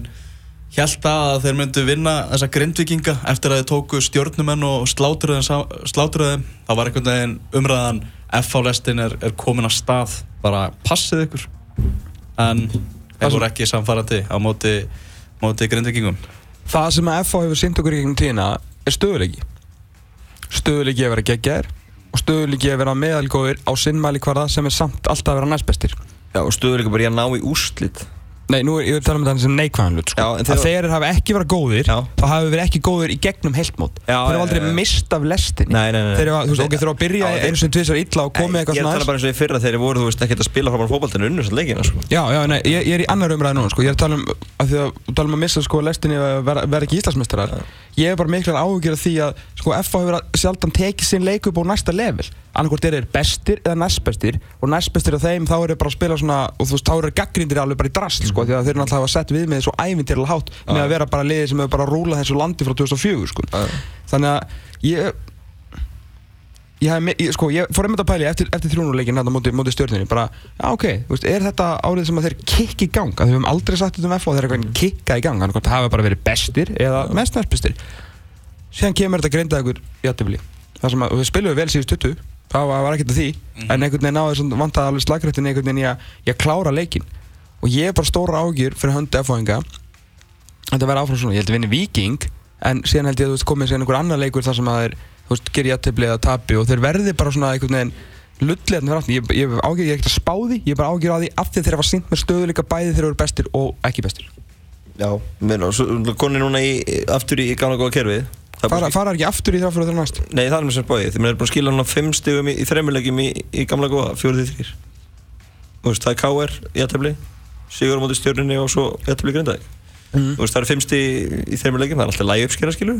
Speaker 2: held að þeir myndu vinna þessa grindvikinga eftir að þeir tóku stjórnumenn og þeim. það var einhvern veginn umræðan FA lestin er, er komin að stað. Bara passið ykkur. En þeir voru ekki samfærandi á móti, móti grindvikingum
Speaker 3: Það sem að FH hefur sýnt okkur í gegnum tíðina er stöðuleiki Stöðuleiki að vera geggjaðir og stöðuleiki að vera meðalgóðir á sinnmæli hverða sem er samt alltaf að vera næstbestir.
Speaker 4: Já, og stöður ekki bara í að ná í úrslit
Speaker 3: Nei, nú er ég að tala um þetta sem neikvæðan hlut sko.
Speaker 4: Já, þeir-
Speaker 3: að þeir hafa ekki verið góðir
Speaker 4: Já.
Speaker 3: þá hafa verið ekki góðir í gegnum heiltmót þeir hafa aldrei mist af lestinni.
Speaker 4: Nei, nei, nei,
Speaker 3: þeir hafa, þú veist, ok, þeir hafa að byrja
Speaker 4: þeir-
Speaker 3: einu sem tvisar illa og komið eitthvað
Speaker 4: Ég er að
Speaker 3: svona
Speaker 4: tala bara eins og í fyrra þegar þeir voru, þú veist, ekkert að spila frá fótboltinu unnur satt leikina, sko.
Speaker 3: Já, já, nei, ég, ég er í annar umræði núna, sko, ég er að tala um að því að tala um að missa sko lestinni vera ekki Íslandsmeistarar ég er bara miklar áhugir af því að sko FH hefur að sjaldan tekið sinn leik upp á næsta level. Annarkvort er þeir bestir eða næstbestir og næstbestir af þeim þá eru bara að spila svona og þú veist, þá eru gaggrindir alveg bara í drast sko, því að þeir náttúrulega hafa sett við með svo ævintýrlega hátt með að vera bara liðið sem hefur bara rúlað þessu landi frá 2004 sko. þannig að ég ég, ég, sko, ég fór einmitt að pæli eftir, eftir þrjónuleikin hérna móti, móti stjórninni bara, já ok, veist, er þetta árið sem að þeir kikki í gang, að við höfum aldrei sagt þetta um FH þeir eru eitthvað kikka í gang, þannig að það hafa bara verið bestir eða mest næstbestir síðan kemur þetta greinda ykkur í aðtöfli það sem að, og við spilum vel síðust 20 það var, ekkert að því, en einhvern veginn náðu vant að alveg slagrættin einhvern veginn í að, í að klára leikin og ég er bara stóra ágjur fyrir höndu F-fóðinga þetta verði áfram svona, ég held að vinni Viking en síðan held ég að þú veist komið sér einhver annar leikur þar sem að þeir, þú veist, gerir jættibli eða tapi og þeir verði bara svona einhvern veginn lulliðan fyrir aftan, ég, ég er ekkert að spá því ég er bara ágjur á því af því að þeir hafa sýnt með stöðuleika bæði þeir eru bestir og ekki bestir.
Speaker 4: Já, meina, svo konir núna í, aftur í gamla góða kerfið. Er
Speaker 3: fara,
Speaker 4: að
Speaker 3: fara ekki aftur í fyrir þeirra næst?
Speaker 4: Nei, það er mér sem bóið. Þeir eru búin að skila hann á 5 stigum í, í þremmulegjum í, í gamla góða, fjórið þrýr Þú veist, það er KR í aðtefli Sigur á móti stjórninni og svo í aðtefli grindaði
Speaker 3: Mhm.
Speaker 4: Þú veist, það eru 5 stig í þremmulegjum Það er alltaf lægi uppskera skilur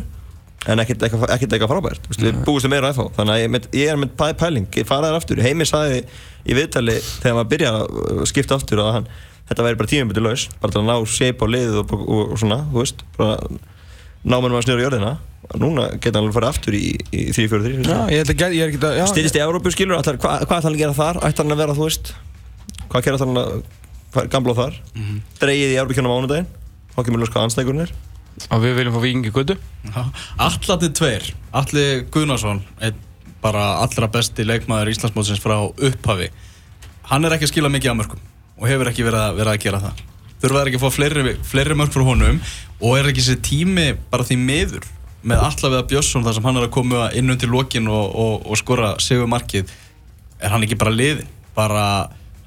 Speaker 4: En ekkert eitthvað frábært Við búumst um meira að FH Þannig að ég, með, ég er með pæ- pæling Ég fara þær aftur. Heimi sagði í viðtali Þegar maður byrja að skipta aftur að hann Þetta væri bara tímabiti laus Bara til að ná shape á liðið og, og, og, svona Þú veist, bara námennum að snjóra jörðina. Núna geta hann alveg farið aftur í, í 3-4-3
Speaker 3: Já, ég held að, ég er ekki að, já,
Speaker 4: styrist í Európu skilur hvað ætlar hann að gera þar? Ætlar hann að vera þú veist hvað gera hann að gamla þar? Mm -hmm. dreigið í Európukjónum ánudaginn
Speaker 3: og við viljum fá vikingi guttu
Speaker 2: Allatið tveir, Alli Guðnarsson einn bara allra besti leikmaður Íslandsmótsins frá upphafi. Hann er ekki að skila mikið á mörgum og hefur ekki verið að, verið að gera það. Þurfa ekki að fá fleiri, fleiri mörg frá honum og er ekki þessi tími bara því miður með allavega Björnsson þar sem hann er að koma inn undir lokin og, og, og skora sigur markið er hann ekki bara liðin bara,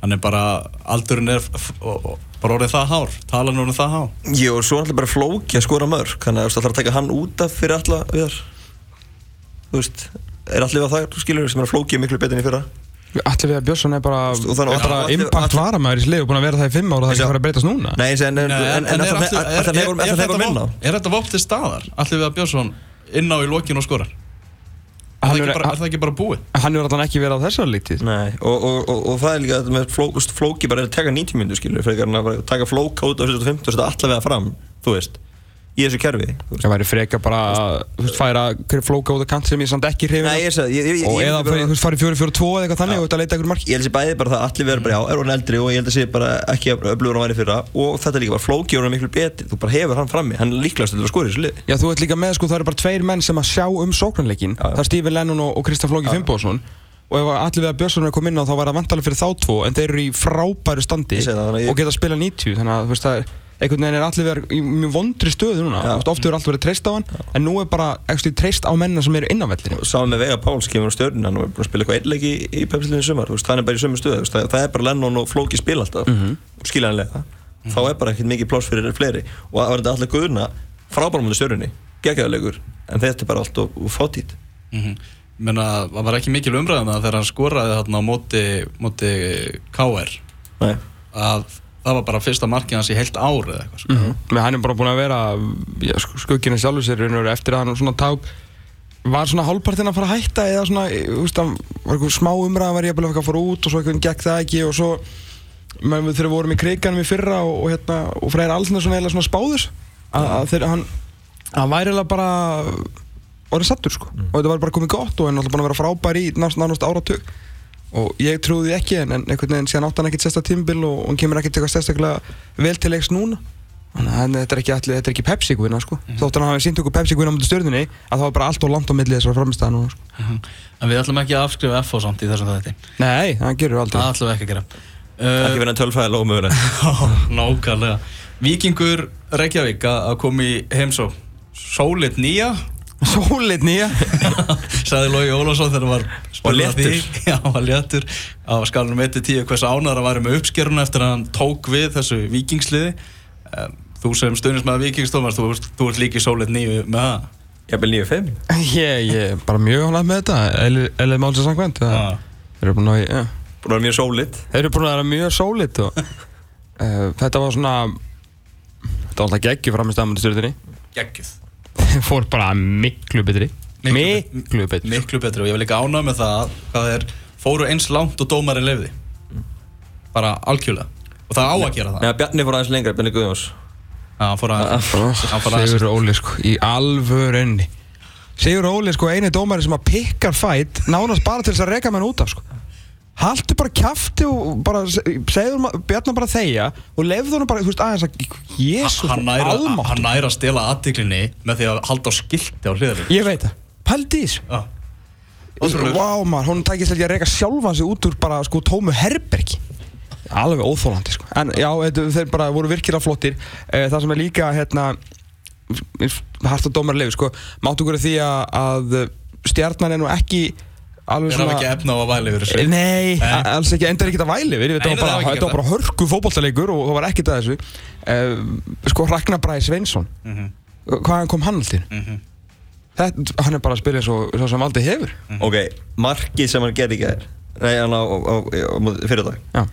Speaker 2: hann er bara aldurinn er bara orðið það hár talan orðið það hár.
Speaker 4: Jú, og svo er alltaf bara flóki að skora mörg þannig að veist, ætlar að taka hann út af fyrir alla viðar? Þú veist er allir við það, skilur, sem er að flóki miklu betur enn í fyrra?
Speaker 3: Allir við að Björnsson er bara,
Speaker 4: Og þannig-
Speaker 3: er bara
Speaker 4: Allir-
Speaker 3: impact
Speaker 4: Allir-
Speaker 3: varamæður í slið og búin að vera það í fimm ára og það er ekki að fara að breytast núna.
Speaker 4: Nei, en, en, en, en,
Speaker 2: er er-
Speaker 4: það
Speaker 2: er- er þetta
Speaker 4: minna
Speaker 2: Er þetta vopn til staðar? Allir við að Björnsson inn á í lokin og skorar Er
Speaker 3: Hann
Speaker 2: það ekki
Speaker 3: er-
Speaker 2: bara- er það ekki bara búið?
Speaker 3: Hann hefur alltaf ekki verið á þessar lítið
Speaker 4: Nei, og, og, og, og það er líka þetta með fló, veist, flóki bara er að taka 90 minnur skilur frekar en að taka flóka út á 150 og setja allavega fram, þú veist í þessu veist.
Speaker 3: Það væri freka bara að færa flóka út á kant sem ég samt ekki hrifin af. og eða fjóri tvo eða eitthvað þannig og þetta leita ykkur marki.
Speaker 4: Ég held sér bæði bara það að allir verður bara já, er hún eldri og ég held að sé bara ekki öflugur hann væri fyrra. Og þetta líka bara flóki og hann er miklu betri, þú bara hefur hann frammi. Hann er líklegast til að skora í þessu liði.
Speaker 3: Já, þú ert líka með, sko, það eru bara tveir menn sem að sjá um sóknarleikin Það er Stephen Lennon og, Kristaf Flóki Fimboðsson Og ef allir við að Björnsson er komið inn á þá var það vantalega fyrir þá tvo En þeir eru í frábæru standi
Speaker 4: það, að
Speaker 3: og geta að spila 90 Þannig að, þú veist, það er einhvern veginn er allir við í mjög vondri stöðu núna.
Speaker 4: Já.
Speaker 3: Þú veist, Oft hefur allt verið treyst á hann En nú er bara, ekki treyst á mennina sem eru inn á vellinu
Speaker 4: Saman með Vega Páls kemur á stjörnuna hann er búin að spila eitthvað einleik í, í pepsliðinu sumar veist, hann er bara í sömu stöðu, veist, það, það er bara Lennon og Flóki spila alltaf, mm. -hmm. skiljanlega þá er bara ekkert mikið pláss fyrir fleiri. Og það var þetta allir guðuna frábærum á stjörnunni, geggjaðalegur en þetta er bara allt og, og fátítt
Speaker 2: Mm Menna, það var ekki mikil umræðum það þegar hann skoraði að það var bara fyrsta markið hans í heilt ár eða eitthvað sko.
Speaker 3: Men hann er bara búin að vera já, sk- skugginn sjálfur sér eftir að hann svona ták var svona hálfpartinn að fara að hætta eða svona, þú veist, það var eitthvað smá umræða var ég að fara út og svo eitthvað gekk það ekki og svo menn við þegar við vorum í kriganum í fyrra og, og hérna, og Freyr Alsna svona eða svona spáður að, að þeir, hann hann væri eiginlega bara orðið sattur sko. Og þetta var bara komið gott og hann að vera frábær í nánast áratug og ég trúði ekki en, en einhvern veginn síðan átt hann ekkert sérsta tímbil og og hann kemur ekkert eitthvað sérstaklega vel til leiks núna. Þannig að hann- þetta er ekki, allir, þetta er ekki Pepsi guðina sko. Þótt hann hafi sínt okkur Pepsi guðina á mútið stjörnunni að það var bara allt og langt á milli þessara framistæða núna sko.
Speaker 2: Mhm. En við ætlum ekki að afskrifa FH samt í þessum þetta
Speaker 3: Nei, það gerur aldrei.
Speaker 2: Það ætlum við ekki að gera.
Speaker 4: Ekki
Speaker 2: uh,
Speaker 4: verið en tölfæði lóðmöguleg
Speaker 2: Nákvæmlega. Víkingur Reykjavík að að koma í heimsó Sólit nýja.
Speaker 3: Sólit nýja.
Speaker 2: Sagði Lógi Ólafsson þegar hann var að
Speaker 4: léttur.
Speaker 2: Já, var léttur. Á skalunum 1-10 hvers ánæður að með uppskeruna eftir að hann tók við þessu vikingsliði um, Þú sem stöðnist með Vikings Thomas, þú, þú ert líki sólit nýju með það.
Speaker 4: Ég bel 9-5
Speaker 3: Ég ég er bara mjög ánægð með þetta. Eða málsins samkvæmt
Speaker 2: Já.
Speaker 3: Þeir eru búin að ja.
Speaker 4: vera mjög sólít
Speaker 3: Þeir eru búin að vera mjög sólit og uh, þetta var svona þetta var alltaf geggjur framist að mútið stjörnunni.
Speaker 2: Geggjuð.
Speaker 3: Fór bara miklu betri
Speaker 2: Miklu
Speaker 3: miklu betri.
Speaker 2: Miklu betri. Og ég vil líka ánægð með það hvað þeir fóru eins langt og dómarinn lefði Bara algjörlega. Og það á að gera það.
Speaker 4: Nei, Bjarni fór aðeins lengra, Bjarni Guðjóns.
Speaker 2: Já, hann fór að hann fór að
Speaker 3: Sigur Óli sko í alvörunni. Sigur Óli sko eini dómari sem að pikkar fætt nánast bara til þess að reka menn út af sko. Haltu bara kjafti og bara segður Bjarnar bara þegja og lefðu hann bara, þú veist, aðeins að Jésu, almátt
Speaker 2: hann næra að stela aðtiklinni með því að halda á skilti á hliðinu
Speaker 3: Ég veit það,
Speaker 2: Já Ótrúlegur.
Speaker 3: Vá maður, hún tækist ég að reka sjálfan sig út úr bara sko tómu herbergi alveg óþólandi sko. en já, þetta, þeir bara voru virkilega flottir Eh, það sem er líka hérna harta dómar leif sko, máttu af því að, að stjarnan er nú ekki alveg
Speaker 2: Er það ekki efna á að væli fyrir þessu?
Speaker 3: Nei,
Speaker 2: Nei.
Speaker 3: a- alls ekki, enda er ekki að væli við, þetta
Speaker 2: Nei,
Speaker 3: var bara,
Speaker 2: var ekki
Speaker 3: var bara hörku fótbolltaleikur og það var ekkert að þessu uh, sko Ragnar Bræði Sveinsson
Speaker 2: Mhm.
Speaker 3: hvaðan kom hann alltaf
Speaker 2: Mhm.
Speaker 3: Þetta, hann er bara að spila eins og svo sem aldrei hefur.
Speaker 4: Ok, markið sem hann gerði í gæðir Nei, hann á, á, á, á fyrir dag.
Speaker 3: Já,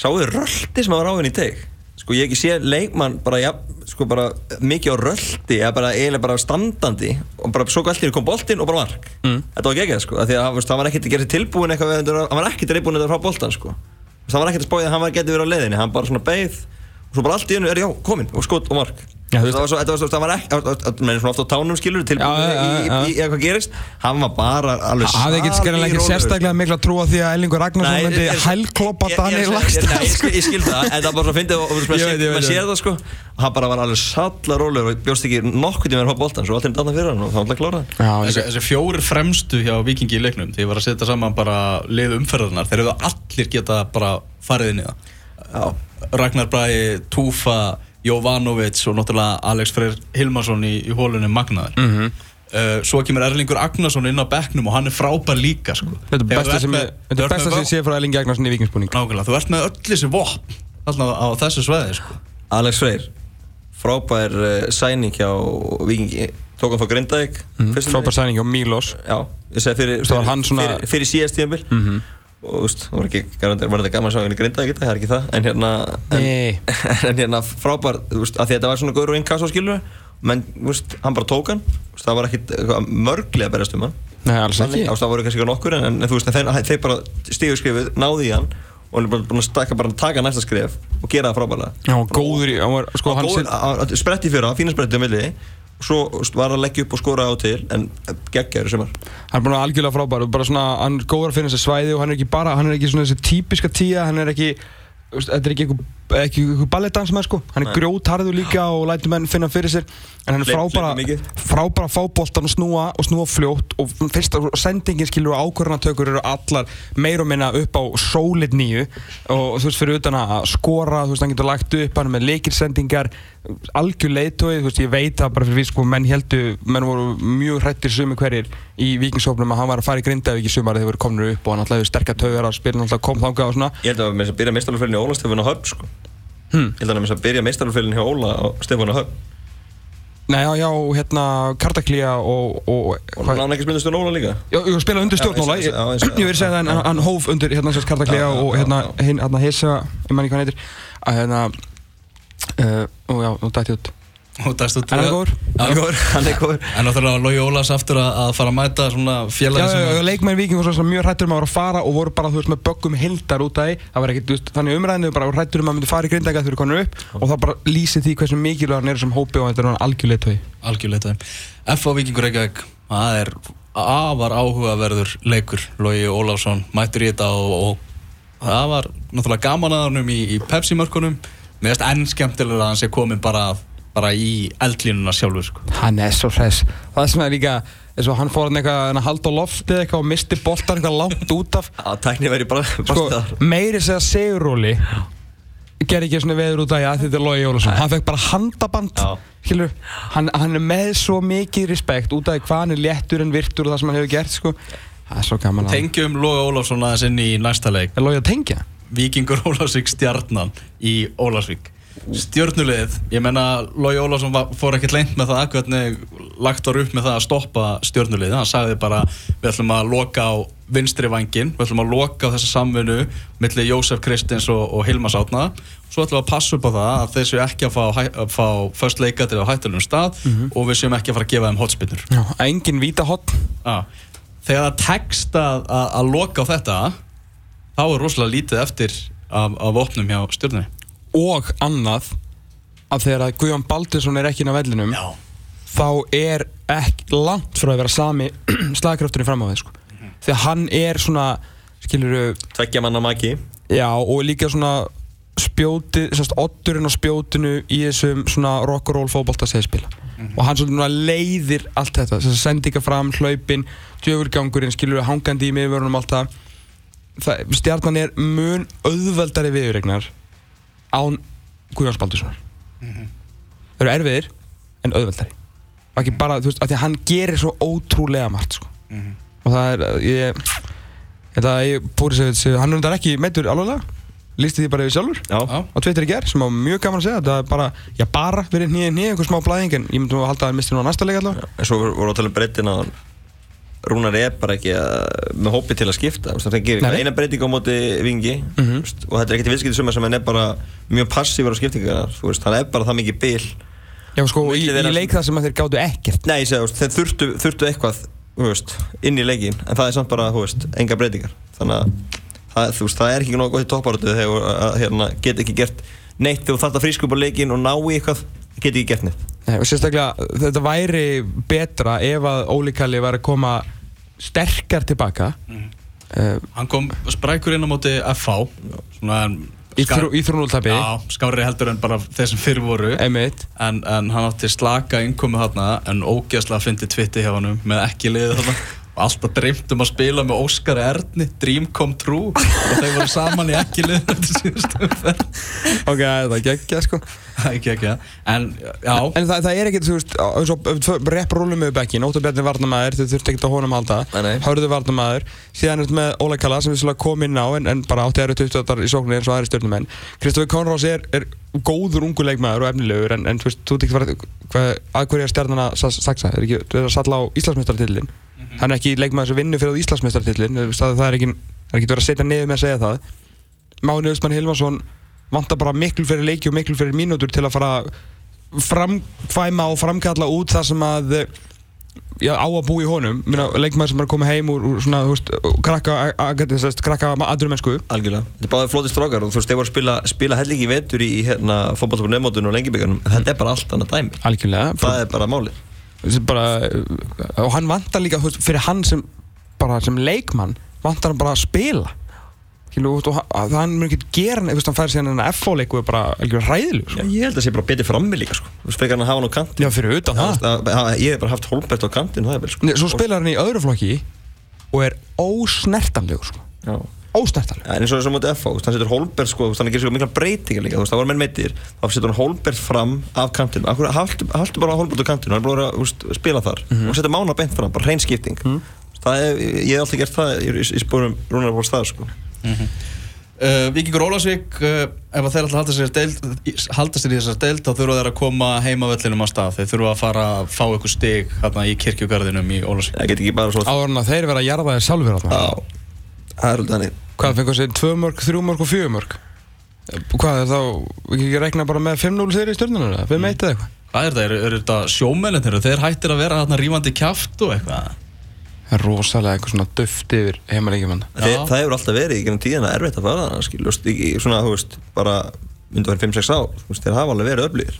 Speaker 4: Sáðu röldi sem hann var á henni í teg Sko ég ekki séð leikmann bara, ja, sko bara mikið á röldi eða bara eiginlega bara standandi og bara svo galt kom boltinn og bara mark.
Speaker 3: Mm.
Speaker 4: Þetta var geggjað sko, af því að hann var ekkert að gera sér tilbúin eitthvað, hann var ekkert að frá boltan sko. Hann var ekkert að spáði að hann var getið verið á leiðinni, hann bara svona beigð og svo bara allt í hennu er já, kominn og skot og mark.
Speaker 3: Já,
Speaker 4: það var svo, þetta var svo, það var ekki, menn svona oft á tánum skilur
Speaker 3: já,
Speaker 4: í, í, í, í eitthvað gerist. Hann var bara alveg
Speaker 3: hafði ekkert skræðilega ekki sérstaklega mikla trú á því að Ellingur Ragnarsson myndi
Speaker 4: ég- ég-
Speaker 3: hælkloppa
Speaker 4: ég- ég-
Speaker 3: Daniel
Speaker 4: ég-
Speaker 3: Lagstad
Speaker 4: Nei, ég
Speaker 3: sko.
Speaker 4: skil- ég skil það, en það var bara að fyndið og
Speaker 3: Ég
Speaker 4: maður
Speaker 3: ég
Speaker 4: sér-
Speaker 3: ég
Speaker 4: það sko. Og hann bara var alveg sallar rólegur og bjóst ekki nokkuð tíma að hafa boltan svo allir danna fyrir hann og það var alltaf klárað
Speaker 3: Já,
Speaker 2: Þessi, fjórir fremstu hjá Vikingi í leiknum því ég var að setja saman bara lið umferðarnar þeir eru allir geta bara farið inn í það. Ragnar Bræði, Túfa Jovanovic og náttúrulega Alex Freyr Hilmarsson í, í hólunni Magnaður mm
Speaker 3: Mhm.
Speaker 2: svo kemur Erlingur Agnarsson inn á bekknum og hann er frábær líka sko.
Speaker 3: þetta er besta sem ég- er sé frá Ellingi Ragnarsson í vikingsbúning
Speaker 2: Nákvæmlega, þú ert með öll þessi vopn þarna á þessu sveði sko.
Speaker 4: Alex Freyr frábær uh, sæning hjá Vikingi tók hann frá Grindavík
Speaker 3: Mhm.
Speaker 4: fyrstu
Speaker 3: frábær sæning á Mílos
Speaker 4: Já, ég segi fyrir, fyrir,
Speaker 3: hann svona-
Speaker 4: fyrir, fyrir síðast tíðanbíl
Speaker 3: Mhm.
Speaker 4: Og það var ekki var þetta gaman að sjá hann í Grindavík það er ekki það, en hérna en, en hérna frábær, þú veist, að þetta var svona góður og innkast á skilur menn, veist, hann bara tók hann. Það var ekkit mörglega að berast um hann.
Speaker 3: Nei, alls ekki.
Speaker 4: það voru kannski nokkur en, en, þú veist, þeir, þeir bara stígu skrifið, náði í hann og hann er bara búin að stakka bara að taka næsta skrif og gera það frábærlega.
Speaker 3: Já, hann var góður í, hann var, sko, hann
Speaker 4: að- spretti fyrir það, fína spretti á milli. og svo var að leggja upp og skora á til en geggjaður sem er
Speaker 3: hann er bara algjörlega frábær og bara svona, hann er góður að finna þessi svæði og hann er ekki bara, hann er ekki svona þessi típiska tíja, hann er ekki þetta er ekki eitthvað ekki með sko, hann er grjótharður líka og lætur menn finna fyrir sér. En hann er frábæra, frábæra að fá boltan og snúa og snúa fljótt. Og fyrst að sendingin skilur og ákvörðanatökur eru allar meir og minna upp á sólid nýju og þú veist fyrir utan að skora þú veist hann getur lagt upp, hann með leikilsendingar algjör leiðtói, þú veist ég veit það bara fyrir við sko menn heldu, menn voru mjög hrættir sumi hverjir í vikingshófnum að hann var að fara í Grindavík í sumar þegar þeir voru komin upp og hann alltaf hefur sterkar taugar að spila hann alltaf kom þangað og svona.
Speaker 4: Ég held að með þess að byrja meistarlufélagin í Óla Stefán á Höfn sko.
Speaker 3: Hmm.
Speaker 4: Ég held að þess að byrja meistarlufélagin hjá Óla á Stefán á Höfn
Speaker 3: Nei, já, já, hérna Kartaklía og, og
Speaker 4: Og hann án ekki spilnastur Óla líka?
Speaker 3: Já, ég spila undir stjórnóla,
Speaker 4: Já,
Speaker 3: ég,
Speaker 4: og- og-
Speaker 3: verið að segja það en hann, hóf undir hérna
Speaker 4: Já, já,
Speaker 3: og hérna hérna Hissa, ég man ekki hvað hann heitir. Að hérna uh, og já, nú dætti út
Speaker 2: og
Speaker 3: hann er góður?
Speaker 2: En náttúrulega Lói Ólas aftur að, að fara að mæta félagi
Speaker 3: leikmenn viking voru svo mjög hrættur um að vera að fara og voru bara, þú veist, með böggum hildar út af því. Það var ekkert, þú veist, þannig umræðinu bara hrættur um að myndi fara í grindæka þegar þeir eru konur upp og það bara lýsir því hversu mikilvæg hann er sem hópi og þetta er hann
Speaker 2: algjörleita F.A. Víkingur Reykjavík það er afar áhugaverður leikur. Lógi Ólafsson mættur í þetta og, og það var náttúrulega gaman að hann í, í Pepsi-mörkunum. Finnst enn skemmtilega að hann sé komin bara, bara í eldlínuna sjálfur sko.
Speaker 3: Hann er svo hress. Það er svona líka eins og hann fór hann eitthvað hann að halda á loftið eitthvað og misti boltan eitthvað langt út af.
Speaker 4: Að bara
Speaker 3: sko, meiri segja seguróli gerði ekki svona veður út af að þetta er Lói Jólasson hann fekk bara handaband
Speaker 4: Já.
Speaker 3: hann, hann er með svo mikið respekt út af hvað hann er léttur en virtur og það sem hann hefur gert sko. það er svo gaman að
Speaker 2: tengjum Lógi Ólafsson aðeins inn í næsta leik.
Speaker 3: Er Lói að tengja?
Speaker 2: Víkingur Ólafsvík stjarnan í Ólafsvík stjörnulegð, ég menna Lógi Ólafsson var, fór ekkert leint með það hvernig lagt var upp með það að stoppa stjörnulegð hann sagði bara við ætlum að loka á vinstri vangin við ætlum að loka á þessa samvinnu millir Jósef Kristins og, og Hilmas Átna svo ætlum við að passa upp á það að þeir séu ekki að fá, að fá först leikatir á hættulegum stað og við séum ekki að fara að gefa þeim hotspinnur
Speaker 3: Já, engin víta hot.
Speaker 2: Ah. þegar það tekst að, að, að loka á þetta þá er rosalega lítið eftir af, af opnum hjá stjörnunni
Speaker 3: og annað að þegar að Guðjón Baldursson er ekki inn á vellinum
Speaker 2: Já.
Speaker 3: þá er ekki langt frá að vera sami slagkrafturinn fram á því sko. því að hann er svona skiluru,
Speaker 4: Tveggja manna maki
Speaker 3: já og líka svona spjóti, sérst, oddurinn á spjótinu í þessum svona rock'n'roll fótbolta segspila og hann svona leiðir allt þetta, sendinga fram, hlaupin djöfurgangurinn, skilur hangandi í miðvörunum allt það það, stjarnan er mun auðveldari viðurregnar án Guðjóns Baldurssonar Það eru erfiðir en auðveldari. Og ekki bara, þú veist, af því að hann gerir svo ótrúlega margt sko. og það er, ég þetta, ég búið sér, sér hann er undar ekki meittur alveg lísti því bara yfir sjálfur.
Speaker 4: Já,
Speaker 3: á Twitter í gerð sem var mjög gaman að segja. Þetta er bara, já bara verið nýja nýja einhver smá blæðing en ég myndi að halda að hann misti nú á næsta leik allavega.
Speaker 4: En svo voru að tala um breytin að Rúnar er bara ekki að, með hópi til að skipta það gerir eina breyting á móti vingi
Speaker 3: Mhm.
Speaker 4: veist, og þetta er ekkert í viðskipti sumar sem hann er bara mjög passífur á skiptingar hann er bara það mikið bil.
Speaker 3: Já sko, í, í leik það sem þeir gátu ekkert.
Speaker 4: Nei, þú veist, þeir þurftu, þurftu eitthvað veist, inn í leikin en það er samt bara, veist, enga breytingar. Þannig að það, það er ekki nógu gott í topparötu þegar hérna, get ekki gert neitt. Þegar þú þarft að fríska upp á leikin og ná í eitthvað get ekki gert neitt
Speaker 3: Nei, og sérstaklega þetta væri betra ef að Óli Kalli væri að koma sterkar tilbaka uh,
Speaker 2: Hann kom sprækur inn á móti FH Svona
Speaker 3: í, þrú, í þrúnultabi
Speaker 2: Já, skári heldur en bara þeir sem fyrir voru. En, en hann átti slaka innkomu þarna en ógeðslega fyndi tvitti hjá hann með ekki liðið þarna. Og alltaf dreymt um að spila með Óskari Erni Dream Come True. Og þeir voru saman í ekki liðið þetta síðustu
Speaker 3: ok, það geggja sko
Speaker 2: ekki ekki en já,
Speaker 3: en það, það er ekkert, þú veist, eins og við repp rúlum með bekkin, Óttabjarni varnamæður þau þurftu ekkert að honum halda, hörðu varnamæður síðan er þetta með Óla Kalla sem við svolítið kom inn á en, en bara átti erut uppstöðar í sóknir eins og aðri stjórnumenn Kristofur Konrás er, er góður ungu leikmaður og efnilegur en, en þú veist, þú ekki hvað, hvað að hverja er stjarnan að sa- saksa, er ekki, þú er að salla á Íslandsmeistartillin hann er ekki leikmaður sem vinnur fyrir Íslandsmeistartillin það, það er ekki, það er ekki vantar bara miklu fyrir leiki og miklu fyrir mínútur til að fara framkvæma og framkalla út það sem að já, á að búa í honum. Leikmaður sem er að koma heim úr, úr svona, veist, krakka, krakka aðrumennsku
Speaker 4: Algjörlega, þetta er báðið flótið strókar og þú veist, þeir voru að spila, spila hellingi í vetur í hérna, fótballtöfum nefnmótunum og lengibíkarnum en þetta er bara allt annað dæmi.
Speaker 3: Algjörlega.
Speaker 4: Það er bara málið.
Speaker 3: Bara, og hann vantar líka veist, fyrir hann sem, bara, sem leikmann vantar hann bara að spila Kílu, og hann mun ekki gera þú veist, hann fær síðan en FO-leiku er bara algjör ræðileg sko.
Speaker 4: ég held að það sé bara betið frammi líka sko. þú frekar hann að hafa hann á kantin
Speaker 3: Já, fyrir utan það.
Speaker 4: það að, ég hef bara haft Holbert á kantin það vel sko.
Speaker 3: Nei, Svo spilar hann í öðru flokki og er ósnertanlegur sko. Ósnertanlegur
Speaker 4: En eins og þess að móti FH, þú veist, hann setur Holbert sko, hann gerir svo mikla breytingar líka, það voru menn meittir þá setur hann Holbert fram af haltu, haltu bara Holbert á kantinu, hann er bara að spila þar það ég alltaf það það sko.
Speaker 2: uh, Víkingur Ólasvík uh, ef að þeir að halda sér, deild, í- halda sér í þessar deild þá þurfa þeir að koma heimavellinum á stað þeir þurfa að fara að fá eitthvað stig hérna í kirkjugarðinum í Ólasvík
Speaker 4: það get ekki bara svo
Speaker 3: áður en að þeir vera að jarða þeir sjálfur þarna.
Speaker 4: Já, það er alveg þannig
Speaker 3: Hvað fengur sér, tvö mörg, þrjú mörg og fjögur mörg Hvað er þá, við ekki rekna bara með 5-0 þeir í stjórnuna, 5-1 eða eitthvað
Speaker 2: Hvað er þetta? Eru er þetta sjómennir? Þeir hættir að vera hérna rífandi kjaft og eitthvað
Speaker 3: Það rosalega eitthvað svona duft yfir
Speaker 2: Já.
Speaker 4: það hefur alltaf verið í gennum tíðina erfitt að fara þannig skiljast ekki svona, þú veist, bara myndi að vera 5-6 ár, þú veist, þeir hafa alveg verið öflýr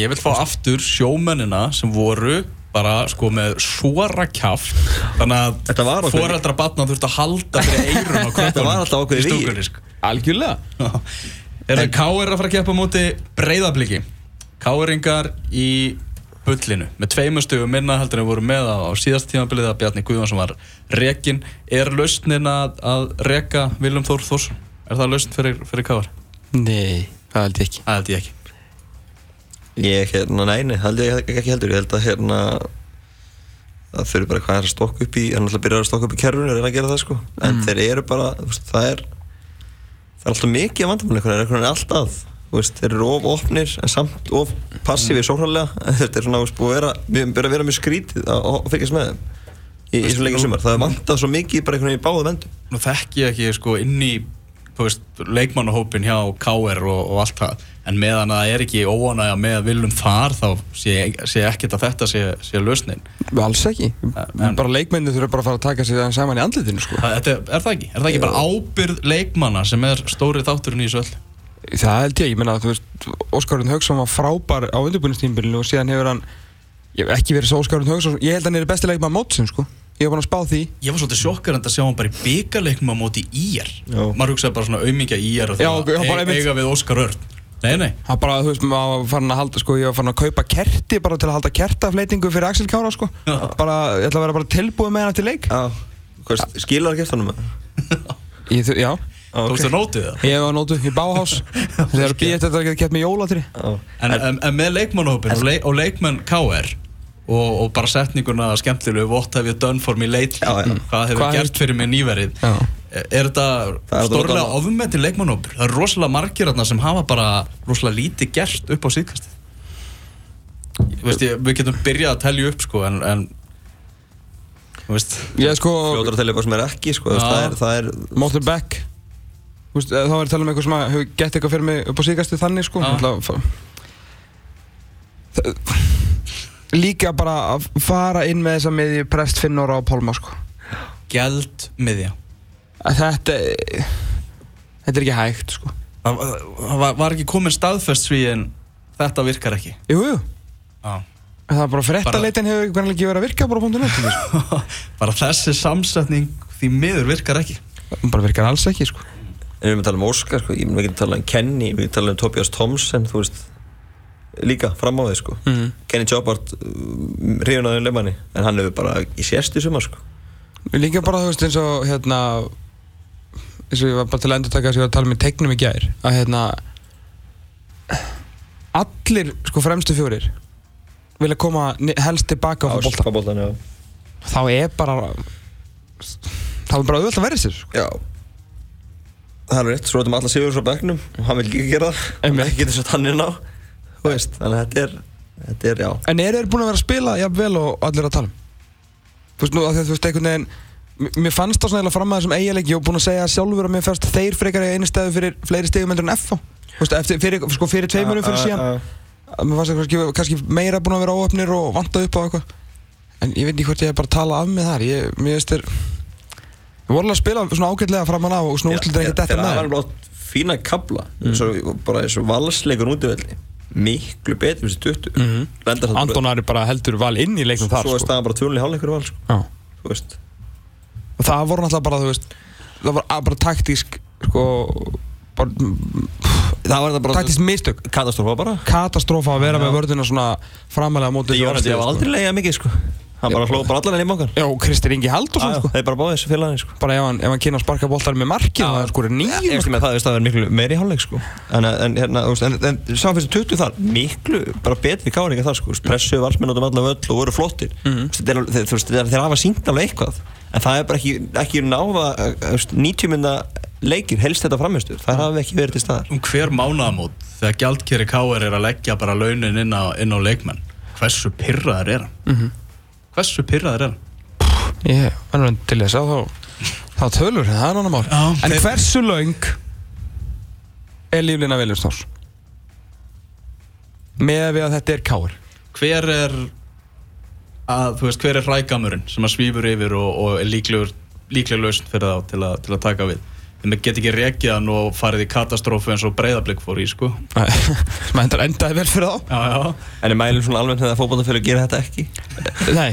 Speaker 2: Ég vil fá aftur sjómennina sem voru bara sko með svora kjaft þannig
Speaker 4: Þetta var
Speaker 2: að foreldra batna þurfti að halda fyrir eirun á
Speaker 4: Þetta var alltaf ákveðið
Speaker 2: í sko.
Speaker 3: Algjörlega
Speaker 2: Er það K.R. að fara að keppa á móti breyðabliki K.R.ingar í bullinu með tveimur stugum minna heldur en voru með á, á síðast tímabilið að Bjarni Guðjónsson var rekin er lausnin að, að reka Viljum Þór Þórsson? Er það lausn fyrir, fyrir K.R.?
Speaker 3: Nei, það held ég ekki
Speaker 2: Það held ég ekki
Speaker 4: Ég, hérna, nei, nei, held ég ekki heldur Ég held að, hérna það fyrir bara hvað er að stokka upp í hann ætla að byrja að stokka upp í kerfinu og reyna að gera það sko en þeir eru bara, það er það er alltaf mikið að vandamál einhvern veginn er alltaf, veist, þeir eru of opnir en samt of passífið sóknarlega. Þetta er svona, þú veist, búið að vera við byrja að vera mjög skrítið að að fylgjast með þeim í, í svona leikið sumar, það er vantað svo mikið bara einhvern veginn í báðu vendum
Speaker 2: Nú þekki ég ekki sko inn í þú veist, leikmannahópin hjá KR og, og allt það. En meðan að það er ekki óanægja með viljum þar þá sé, sé ekkert að þetta sé, sé lausnin.
Speaker 3: Alls ekki,
Speaker 2: en-
Speaker 3: bara leikmenni þurfa bara að fara að taka sig það saman í andlitinu sko.
Speaker 2: þetta, er það ekki? Er það ekki bara ábyrð leikmanna sem er stóri þátturinn í þessu öll?
Speaker 3: Það held ég, ég menna að þú veist Óskarun Haugsson var frábær á undirbúinistímbilinu og síðan hefur hann ég hef ekki verið svo Óskarun Haugsson ég held að hann er besti leikmann mótsin sko ég hef búin að spá því
Speaker 2: Ég var svolítið sjokkar en að sjá hann bara í byggarleiknum á móti ír
Speaker 4: Já.
Speaker 2: maður hugsaði bara svona aumingja ír og
Speaker 3: Já,
Speaker 2: það
Speaker 3: bara einmitt.
Speaker 2: eiga við Óskar Örn Nei, nei,
Speaker 3: Það bara, þú veist, maður var farin að halda, sko, ég var farin að kaupa kerti bara til að halda kertafleitingu fyrir Axel Kára, sko.
Speaker 2: Já.
Speaker 3: Bara, ég ætla að vera bara tilbúið með hann til leik.
Speaker 4: Já, skilar að?
Speaker 3: Ég, þu- já,
Speaker 2: Tókstu nótið það?
Speaker 3: ég var nótu í Bauhaus. Þegar býð þetta að geta gett með jólatri
Speaker 2: En, en, en með leikmannhópin og, leik, og leikmenn KR og, og bara setninguna skemmtilegu What have you done for me lately?
Speaker 4: Já, já.
Speaker 2: Hvað hefur
Speaker 3: Hvað
Speaker 2: gert fyrir mig nýverið?
Speaker 3: Já.
Speaker 2: Er þetta stórlega
Speaker 4: þetta-
Speaker 2: ofmetin leikmannhópur? Það er rosalega margir þarna sem hafa bara rosalega lítið gert upp á síðkastið. Veist, ég, Við getum byrjað að telja upp sko en, en þú veist,
Speaker 3: Ég sko,
Speaker 4: Fljóður að telja eitthvað sem er ekki, sko, er, er
Speaker 3: Morten Beck Þú veist, Þá er að tala um eitthvað sem hefur gett eitthvað fyrir mig upp á síðkastu þannig sko. Það- Líka bara að fara inn með þessa miðju Prest Finnóra og Pálma sko.
Speaker 2: Gjald miðja
Speaker 3: Þetta Þetta er ekki hægt sko.
Speaker 2: Það var, var ekki komin staðfest því en þetta virkar ekki.
Speaker 3: Jú, jú. En Það er bara fréttaleitin hefur hvernig ekki verið að virka bara punktu net sko.
Speaker 2: bara þessi samsetning því miður virkar ekki.
Speaker 3: Bara virkar alls ekki sko
Speaker 4: En við erum að tala um Óskar, sko, við getum tala um Kenny, við getum tala um Tobias Thompson, þú veist, líka fram á því, sko.
Speaker 3: Mhm.
Speaker 4: Kenny Jobbart, hrifun að þeim leifmanni, en hann hefur bara í sérst í sumar, sko.
Speaker 3: Líka bara þú veist eins og hérna eins og ég var bara til að endur taka þess að ég var að tala í tegnum í gær að hérna allir sko fremstu fjórir vilja koma helst tilbaka á
Speaker 4: já.
Speaker 3: þá er bara þá er bara auðvitað að verða sér sko.
Speaker 4: Já. Það er rétt, svo erum alla Sigurðs á bekknum. Og hann vil ekki gera það.
Speaker 3: Einmitt.
Speaker 4: Ekki getur sett hann inn á, veist, þannig að þetta er, þetta er, já.
Speaker 3: en eru þeir búin að vera að spila jafnvel og allir að tala um? Þú veist nú að að þú veist einhvern veginn mér fannst það svona eiginlega fram að þessum eiginleiki og búin að segja sjálfur að mér fannst þeir frekar í einu stæðu fyrir fleiri stegum endur en FH Þú veist, eftir, fyrir, sko, fyrir tveimurum fyrir síðan. að mér fannst það kannski, kannski meira búin að vera óöfnir og vantað upp á eitthvað. En ég veit ekki hvort ég hef bara talað af mig þar. Ég, mér veist þér við vorum að spila svona ágætlega framan af og svona útlutur ekki detta
Speaker 4: Þegar
Speaker 3: með
Speaker 4: það var blótt fína kabla, eins og bara og valsleikur útivelli, miklu betur fyrir þessi 20.
Speaker 3: Mhm.
Speaker 4: Lendar þarna
Speaker 3: Anton Ari bara heldur val inn í leiknum þar
Speaker 4: Svo er
Speaker 3: sko.
Speaker 4: staðan bara tvunlega hálfleikur val, sko.
Speaker 3: Já.
Speaker 4: Þú veist.
Speaker 3: og það voru náttúrulega bara þú veist það var bara taktísk sko bara,
Speaker 4: Það var það bara
Speaker 3: taktísk mistök
Speaker 4: katastrófa bara.
Speaker 3: katastrófa að vera með vörðina svona framalega á móti
Speaker 4: Ég var
Speaker 3: þessu
Speaker 4: var aldrei leiða mikið, sko. Hann bara hlóð bara allan enn í mókan.
Speaker 3: sko. já, og Kristir Ingi Haldursson sko.
Speaker 4: Þeir bara báði þessu félagin, sko.
Speaker 3: bara ef hann, ef hann kynna að sparka boltar með markið það er sko
Speaker 4: Ég
Speaker 3: nýjum
Speaker 4: veist með það, þú veist, það er miklu meiri hálfleik, sko. En, en, hérna, en, en sá fyrst 20 þar, miklu bara betri káringa þar, sko. Þú veist, Pressuðu valsmenn út um alla völl og voru flottir. Þeir, þeir, þú veist, þeir, hafa sínt alveg eitthvað. En það er bara ekki, ekki náða, eh, þú veist, 90 mynda leikir, helst þetta framistur. Það hafi ekki verið til staðar.
Speaker 2: um hver mánaðamót þegar gjaldkeri KR er að leggja bara launin inn á, inn á leikmenn hversu pyrraður er hann hversu pyrraður er hann?
Speaker 3: Ég er nú til þess að þá þá tölur, það er annar mál.
Speaker 2: Já,
Speaker 3: en
Speaker 2: þeir-
Speaker 3: hversu laung er líflina Viljarsdórs með við að þetta er káir
Speaker 2: hver er að, þú veist, hver er hrægamurinn sem að svífur yfir og, og er líklegur líkleg lausn fyrir þá til að, til að taka við þeim get ekki rekið hann og farið í katastrófu eins og breyðablík fór í sko
Speaker 3: sem þetta endaði vel fyrir þá
Speaker 2: já, já.
Speaker 4: En er mælum svona alveg þegar fótballtafélag gera þetta ekki?
Speaker 3: nei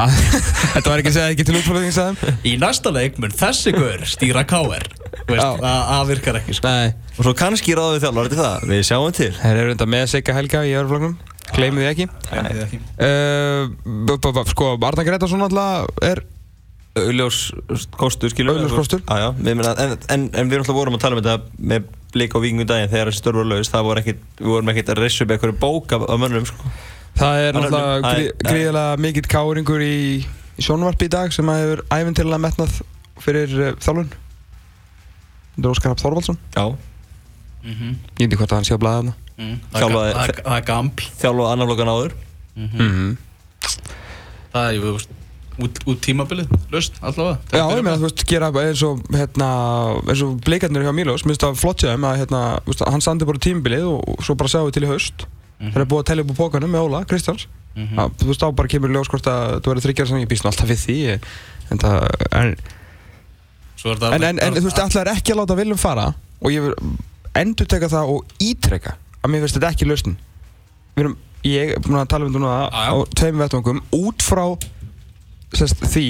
Speaker 3: Það- þetta var ekki að segja ekki til útflöðing sagðum
Speaker 2: í næsta leik mun þessi gaur stýra KR Þú veist,
Speaker 3: Já.
Speaker 2: það það virkar ekki sko.
Speaker 3: nei
Speaker 4: Og svo kannski ráðu við þjálfur til það, við sjáum til.
Speaker 3: þeir eru enda með Sigga Helga í öðruflögnum gleymið þið ekki
Speaker 2: Gleymdu því ekki.
Speaker 3: uh, b- sko Arna Gretarsson alltaf er
Speaker 4: Augljós kostur, skilur
Speaker 3: Augljós kostur.
Speaker 4: Já, já, við meina, en, en, en við alltaf vorum að tala um þetta með blík á vikingu daginn þegar þessi störf voru laus, það voru ekkit, við vorum ekkit að rissa upp eitthvað bók af, af mönnum, sko.
Speaker 3: Það er náttúrulega gríðilega mikill káringur í, í sjónvarpi í dag sem að hefur æfintilega metnað fyrir uh, þjálfun Þetta er Óskar Rapp Þorvaldsson
Speaker 4: Já.
Speaker 2: Mhm.
Speaker 3: Ég veit ekki hvort að hann sé að blæða hana
Speaker 2: Mm. Er
Speaker 4: Þjálfaði-
Speaker 2: ga- það er- það er gaml
Speaker 4: Þjálfað annar lokan áður.
Speaker 3: mm -hmm.
Speaker 2: það er, út, út tímabilið löst allavega.
Speaker 3: Já, ég meina þú veist, gera eins og hérna, eins og bleikarnir hjá Mílos minnst það flott sér að hérna, veist, hann standi bara tímbilið og, og svo bara sjáum við til í haust.
Speaker 2: Mhm.
Speaker 3: þeir eru búið að tellja upp á pókanum með Óla, Kristjáns. Mm þú veist, þá bara kemur ljós hvort að þú verður þryggjar sem ég býst nú alltaf við því en það, en, en, en, en þú veist, alltaf er ekki að láta viljum fara og ég endur teka það og ítreka að mér finnst þetta ekki lausnin. Við erum, ég er búin að tala um þetta núna á tveim vettvangum út frá sest, því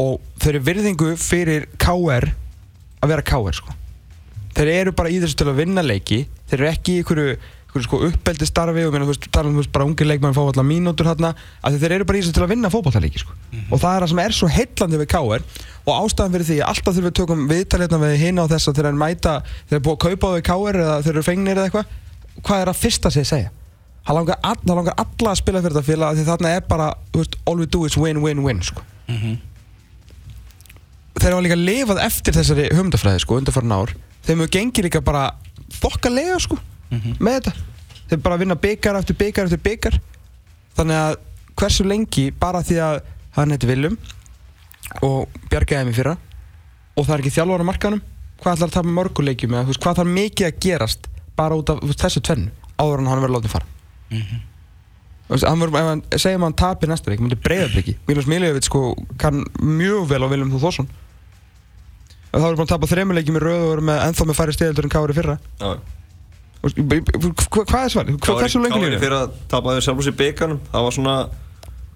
Speaker 3: og þeirri virðingu fyrir KR að vera KR sko. þeir eru bara í þessu til að vinna leiki þeir eru ekki í einhverju, einhverju sko uppbeldi starfi og meina, þú veist, tala um veist, bara ungir leikmenn fá alltaf mínútur hérna af því þeir eru bara í þessu til að vinna fótballtalíki sko. og það er það sem er svo heillandi við KR og ástæðan fyrir því alltaf þurfum við tökum viðtalið við hinn á þess að þeir eru mæta þeir eru búið að kaupa á þau KR eða þeir eru fengnir eða eitthvað hvað er að fyrsta sig að segja það langar, all, það langar alla að spila fyrir þetta félag því þarna er bara, þú veist, all we do is win, win, win sko. þeir hafa líka lifað eftir þessari humdafræði sko, undarfærin ár. Þeim hefur gengið líka bara þokkalega sko, með þetta. Þeir bara vinna byggar eftir byggar eftir byggar þannig að hversu lengi bara því að hann heiti Willum og bjargaði mig fyrra og það er ekki þjálfur á markanum hvað ætlar að tapa mörguleikjum eða hvað þarf mikið að gerast bara út af þessu tvennu áður en hann verður látið fara Þú veist, hann verður, ef hann segjum að hann tapir næsta leik, myndi breyðabliki Milos Miljevic sko kann mjög vel á Viljum Þú Þórsson þá er búin að tapa þremuleikjum í röð og eru með ennþá með færri stiðeldur en Kári fyrra.
Speaker 4: Já.
Speaker 3: Hvað er svarið? Hvað hversu lengur
Speaker 4: Kári
Speaker 3: niður?
Speaker 4: fyrir að tapaði sjálfur sér byggarnum Það var svona